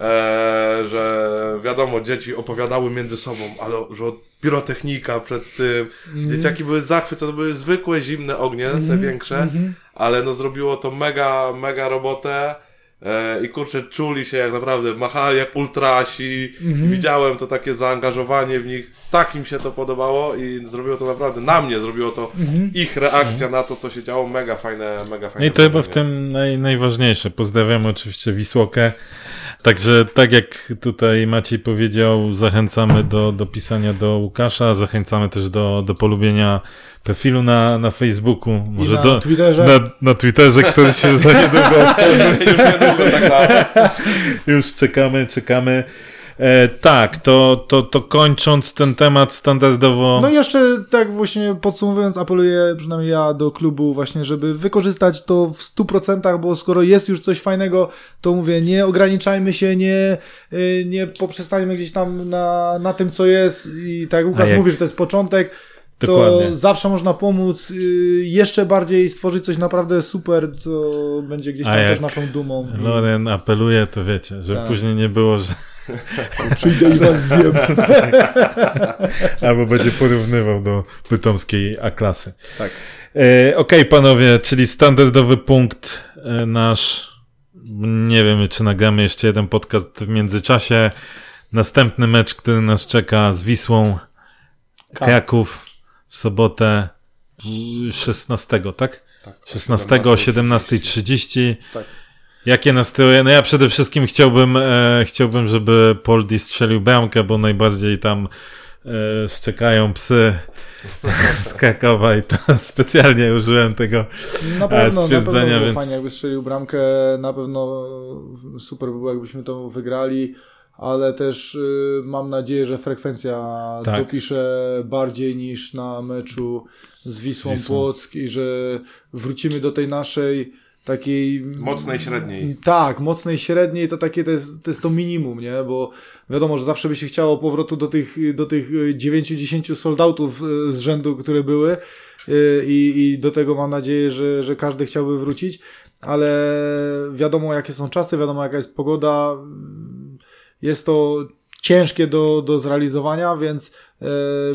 Speaker 3: e, że wiadomo, dzieci opowiadały między sobą, ale że pirotechnika przed tym. Mm. Dzieciaki były zachwycone, to były zwykłe zimne ognie, mm te mhm. większe, mm -hmm. ale no zrobiło to mega, mega robotę. E, I kurczę, czuli się jak naprawdę, machali jak ultrasi. Mm-hmm. Widziałem to takie zaangażowanie w nich. Tak im się to podobało i zrobiło to naprawdę, na mnie zrobiło to mm-hmm. ich reakcja mm-hmm. na to, co się działo. Mega fajne, mega fajne.
Speaker 1: I to chyba w tym naj, najważniejsze. Pozdrawiam oczywiście Wisłokę. Także tak jak tutaj Maciej powiedział, zachęcamy do, do pisania do Łukasza, zachęcamy też do, do polubienia profilu na, na Facebooku, może
Speaker 2: na
Speaker 1: do,
Speaker 2: Twitterze.
Speaker 1: Na, na Twitterze, który się za niedługo otworzy.
Speaker 3: Już niedługo, tak, tak.
Speaker 1: Już czekamy, czekamy. E, tak, to, to, to kończąc ten temat standardowo.
Speaker 2: No i jeszcze tak właśnie podsumowując, apeluję przynajmniej ja do klubu właśnie, żeby wykorzystać to w 100%, bo skoro jest już coś fajnego, to mówię, nie ograniczajmy się, nie, y, nie poprzestańmy gdzieś tam na, na tym, co jest i tak jak Łukasz jak... mówi, że to jest początek, Dokładnie. to zawsze można pomóc y, jeszcze bardziej stworzyć coś naprawdę super, co będzie gdzieś tam też naszą dumą.
Speaker 1: Loren apeluje, to wiecie, że tak. później nie było, że
Speaker 2: Przyjdę i was zjem.
Speaker 1: Albo będzie porównywał do pytomskiej A-klasy.
Speaker 2: Tak.
Speaker 1: E, Okej, okay, panowie, czyli standardowy punkt e, nasz. Nie wiem, czy nagramy jeszcze jeden podcast w międzyczasie. Następny mecz, który nas czeka z Wisłą Kraków w sobotę 16, tak? tak 16 o 17.30. Tak. Jakie nastroje? No ja przede wszystkim chciałbym, e, chciałbym, żeby Poldi strzelił bramkę, bo najbardziej tam e, szczekają psy z Krakowa i to specjalnie użyłem tego na pewno, stwierdzenia. Na pewno
Speaker 2: więc... fajnie, jakby strzelił bramkę, na pewno super by było, jakbyśmy to wygrali ale też y, mam nadzieję, że frekwencja tak. dopisze bardziej niż na meczu z Wisłą, Wisłą Płock i że wrócimy do tej naszej takiej...
Speaker 3: Mocnej średniej.
Speaker 2: Tak, mocnej średniej to takie to jest, to jest to minimum, nie? Bo wiadomo, że zawsze by się chciało powrotu do tych, do tych 9-10 soldatów z rzędu, które były i, i do tego mam nadzieję, że, że każdy chciałby wrócić, ale wiadomo jakie są czasy, wiadomo jaka jest pogoda, jest to ciężkie do, do zrealizowania, więc e,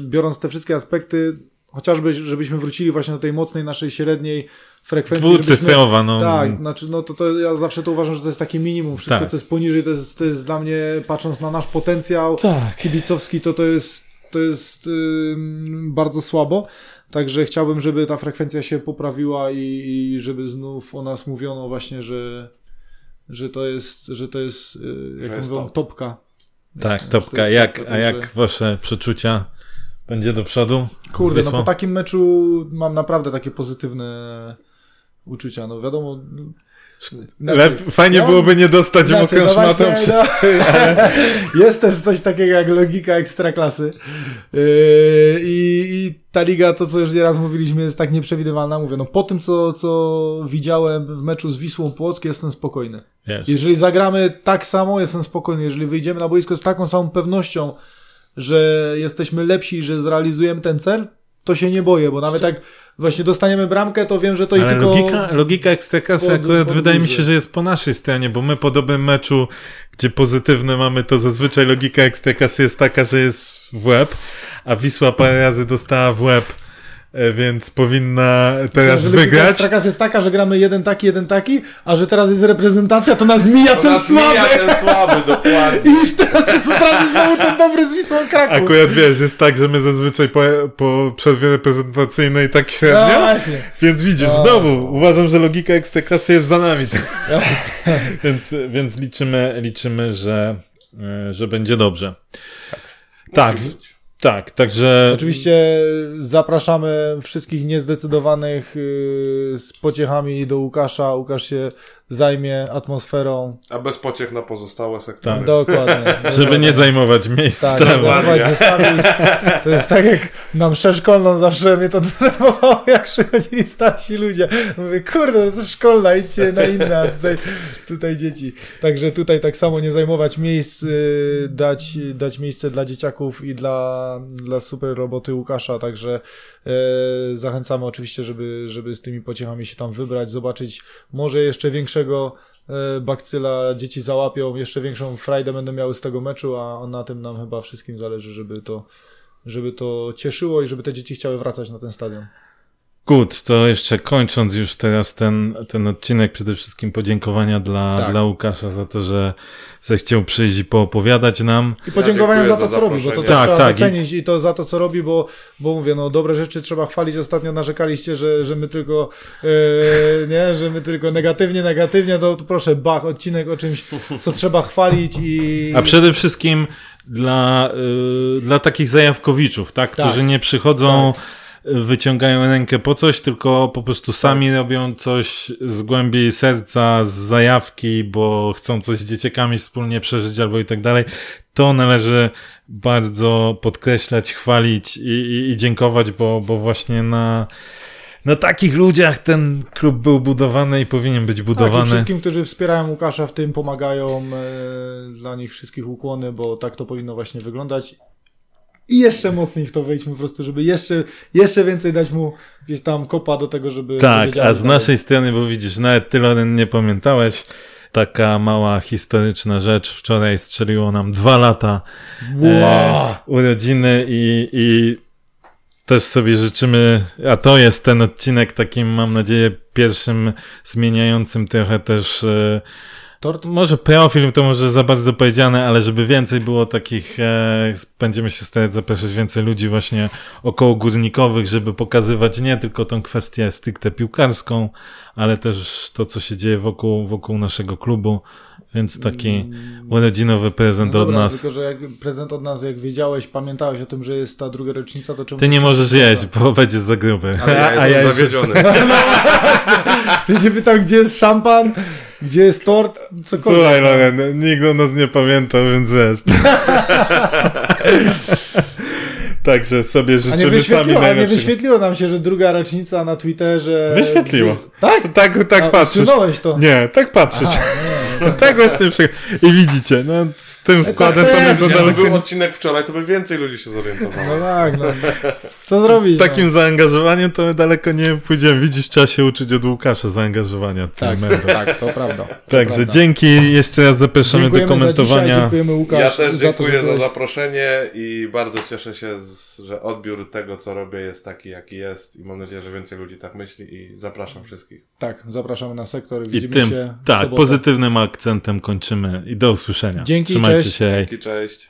Speaker 2: biorąc te wszystkie aspekty, chociażby żebyśmy wrócili właśnie do tej mocnej naszej średniej frekwencji.
Speaker 1: Dwucyfrowa, no.
Speaker 2: Tak, znaczy, no to, to ja zawsze to uważam, że to jest takie minimum. Wszystko, tak. co jest poniżej, to jest, to jest dla mnie, patrząc na nasz potencjał tak. kibicowski, to to jest, to jest yy, bardzo słabo. Także chciałbym, żeby ta frekwencja się poprawiła i, i żeby znów o nas mówiono właśnie, że, że to jest, że to jest, y, jak jest mówią, top. topka.
Speaker 1: Tak, topka. Jak, topka, a jak wasze przeczucia? Będzie do przodu?
Speaker 2: Kurde, no po takim meczu mam naprawdę takie pozytywne uczucia. No wiadomo,
Speaker 1: znaczy, fajnie ja, byłoby nie dostać znaczy, no właśnie, no,
Speaker 2: Jest też coś takiego jak logika ekstraklasy. Yy, i, I ta liga, to co już nieraz mówiliśmy, jest tak nieprzewidywalna. Mówię, no po tym, co, co widziałem w meczu z Wisłą Płock, jestem spokojny. Yes. Jeżeli zagramy tak samo, jestem spokojny. Jeżeli wyjdziemy na boisko z taką samą pewnością, że jesteśmy lepsi, że zrealizujemy ten cel, to się nie boję, bo nawet jak właśnie dostaniemy bramkę, to wiem, że to
Speaker 1: Ale
Speaker 2: i tylko...
Speaker 1: logika, logika Ekstraklasy pod, akurat pod wydaje mi się, że jest po naszej stronie, bo my po dobrym meczu, gdzie pozytywne mamy, to zazwyczaj logika Ekstraklasy jest taka, że jest w łeb, a Wisła parę razy dostała w łeb więc powinna teraz Myślę, wygrać.
Speaker 2: Ekstrakas jest taka, że gramy jeden taki, jeden taki, a że teraz jest reprezentacja, to nas mija to ten nas słaby. Mija
Speaker 3: ten słaby, dokładnie.
Speaker 2: I już teraz jest, teraz jest znowu ten dobry z Wisłą Kraków.
Speaker 1: Akurat wiesz, jest tak, że my zazwyczaj po, po przerwie reprezentacyjnej tak średnio. No właśnie. Więc widzisz, no, znowu, no. uważam, że logika Ekstraklasy jest za nami. więc, więc liczymy, liczymy, że, e, że będzie dobrze. Tak. Tak. Tak, także.
Speaker 2: Oczywiście zapraszamy wszystkich niezdecydowanych yy, z pociechami do Łukasza. Łukasz się zajmie atmosferą.
Speaker 3: A bez pociech na pozostałe sektory. Tak.
Speaker 2: Dokładnie.
Speaker 1: Żeby nie zajmować miejsc. Tak,
Speaker 2: zajmować zestawić. To jest tak jak nam szkolną zawsze mnie to denerwowało, jak przychodzili starsi ludzie. Mówię, kurde, to jest szkolna, idźcie na inne, a tutaj, tutaj dzieci. Także tutaj tak samo nie zajmować miejsc, y, dać, dać miejsce dla dzieciaków i dla, dla super roboty Łukasza, także E, zachęcamy oczywiście, żeby, żeby z tymi pociechami się tam wybrać, zobaczyć może jeszcze większego e, bakcyla dzieci załapią, jeszcze większą frajdę będą miały z tego meczu, a na tym nam chyba wszystkim zależy, żeby to, żeby to cieszyło i żeby te dzieci chciały wracać na ten stadion.
Speaker 1: Good, to jeszcze kończąc już teraz ten, ten odcinek, przede wszystkim podziękowania dla, tak. dla Łukasza za to, że zechciał przyjść i poopowiadać nam.
Speaker 2: I podziękowania ja za to, co robi, bo to też tak, trzeba tak. docenić i... i to za to, co robi, bo, bo mówię, no dobre rzeczy trzeba chwalić. Ostatnio narzekaliście, że, że my tylko, yy, nie, że my tylko negatywnie, negatywnie, to, to proszę, bach, odcinek o czymś, co trzeba chwalić i...
Speaker 1: A przede wszystkim dla, yy, dla takich zajawkowiczów, tak, tak. którzy nie przychodzą tak wyciągają rękę po coś, tylko po prostu sami tak. robią coś z głębi serca, z zajawki, bo chcą coś z dzieciakami wspólnie przeżyć albo i tak dalej. To należy bardzo podkreślać, chwalić i, i, i dziękować, bo, bo właśnie na, na takich ludziach ten klub był budowany i powinien być budowany. Tak,
Speaker 2: wszystkim, którzy wspierają Łukasza w tym, pomagają, e, dla nich wszystkich ukłony, bo tak to powinno właśnie wyglądać i jeszcze mocniej w to wejdźmy po prostu, żeby jeszcze, jeszcze więcej dać mu gdzieś tam kopa do tego, żeby...
Speaker 1: Tak, a z dalej. naszej strony, bo widzisz, nawet tyle nie pamiętałeś, taka mała historyczna rzecz. Wczoraj strzeliło nam dwa lata
Speaker 2: wow. e,
Speaker 1: urodziny i, i też sobie życzymy, a to jest ten odcinek takim, mam nadzieję, pierwszym zmieniającym trochę też e, Tort? Może profil to może za bardzo powiedziane, ale żeby więcej było takich, e, będziemy się starać zapraszać więcej ludzi właśnie około górnikowych, żeby pokazywać nie tylko tą kwestię stricte piłkarską, ale też to, co się dzieje wokół, wokół naszego klubu. Więc taki mm. urodzinowy prezent no dobra, od nas.
Speaker 2: Tylko, że jak prezent od nas, jak wiedziałeś, pamiętałeś o tym, że jest ta druga rocznica, to czemu...
Speaker 1: Ty nie możesz jeść, bo będziesz za gruby.
Speaker 3: Ale ja a ja zawiedziony.
Speaker 2: no właśnie. Ja się pytam, gdzie jest szampan, gdzie jest tort, cokolwiek.
Speaker 1: Słuchaj, Loren, nikt o nas nie pamięta, więc wiesz. Także sobie życzymy sami
Speaker 2: wyświetliło, a nie
Speaker 1: najlepszego.
Speaker 2: wyświetliło nam się, że druga rocznica na Twitterze...
Speaker 1: Wyświetliło.
Speaker 2: Tak?
Speaker 1: Tak, tak
Speaker 2: A,
Speaker 1: patrzysz.
Speaker 2: to.
Speaker 1: Nie, tak patrzysz.
Speaker 2: Aha, nie.
Speaker 1: tak właśnie. I widzicie, no tym składem
Speaker 2: tak
Speaker 1: to
Speaker 2: jest,
Speaker 3: był odcinek wczoraj, to by więcej ludzi się zorientowało.
Speaker 2: No tak, no. Co zrobić?
Speaker 1: Z takim zaangażowaniem to my daleko nie pójdziemy. Widzisz, trzeba się uczyć od Łukasza zaangażowania.
Speaker 2: No. Tak, tak, to prawda.
Speaker 1: Także dzięki, jeszcze raz zapraszamy
Speaker 2: Dziękujemy
Speaker 1: do komentowania.
Speaker 2: Za dzisiaj, dziękujemy Łukasz
Speaker 3: Ja też
Speaker 2: za to,
Speaker 3: dziękuję
Speaker 2: że
Speaker 3: za zaproszenie i bardzo cieszę się, z, że odbiór tego, co robię jest taki, jaki jest i mam nadzieję, że więcej ludzi tak myśli i zapraszam wszystkich.
Speaker 2: Tak, zapraszamy na sektor.
Speaker 1: I
Speaker 2: Widzimy
Speaker 1: tym,
Speaker 2: się
Speaker 1: tak, pozytywnym akcentem kończymy i do usłyszenia.
Speaker 2: Dzięki,
Speaker 1: Trzymajcie
Speaker 2: cześć.
Speaker 1: się.
Speaker 3: Dzięki, cześć.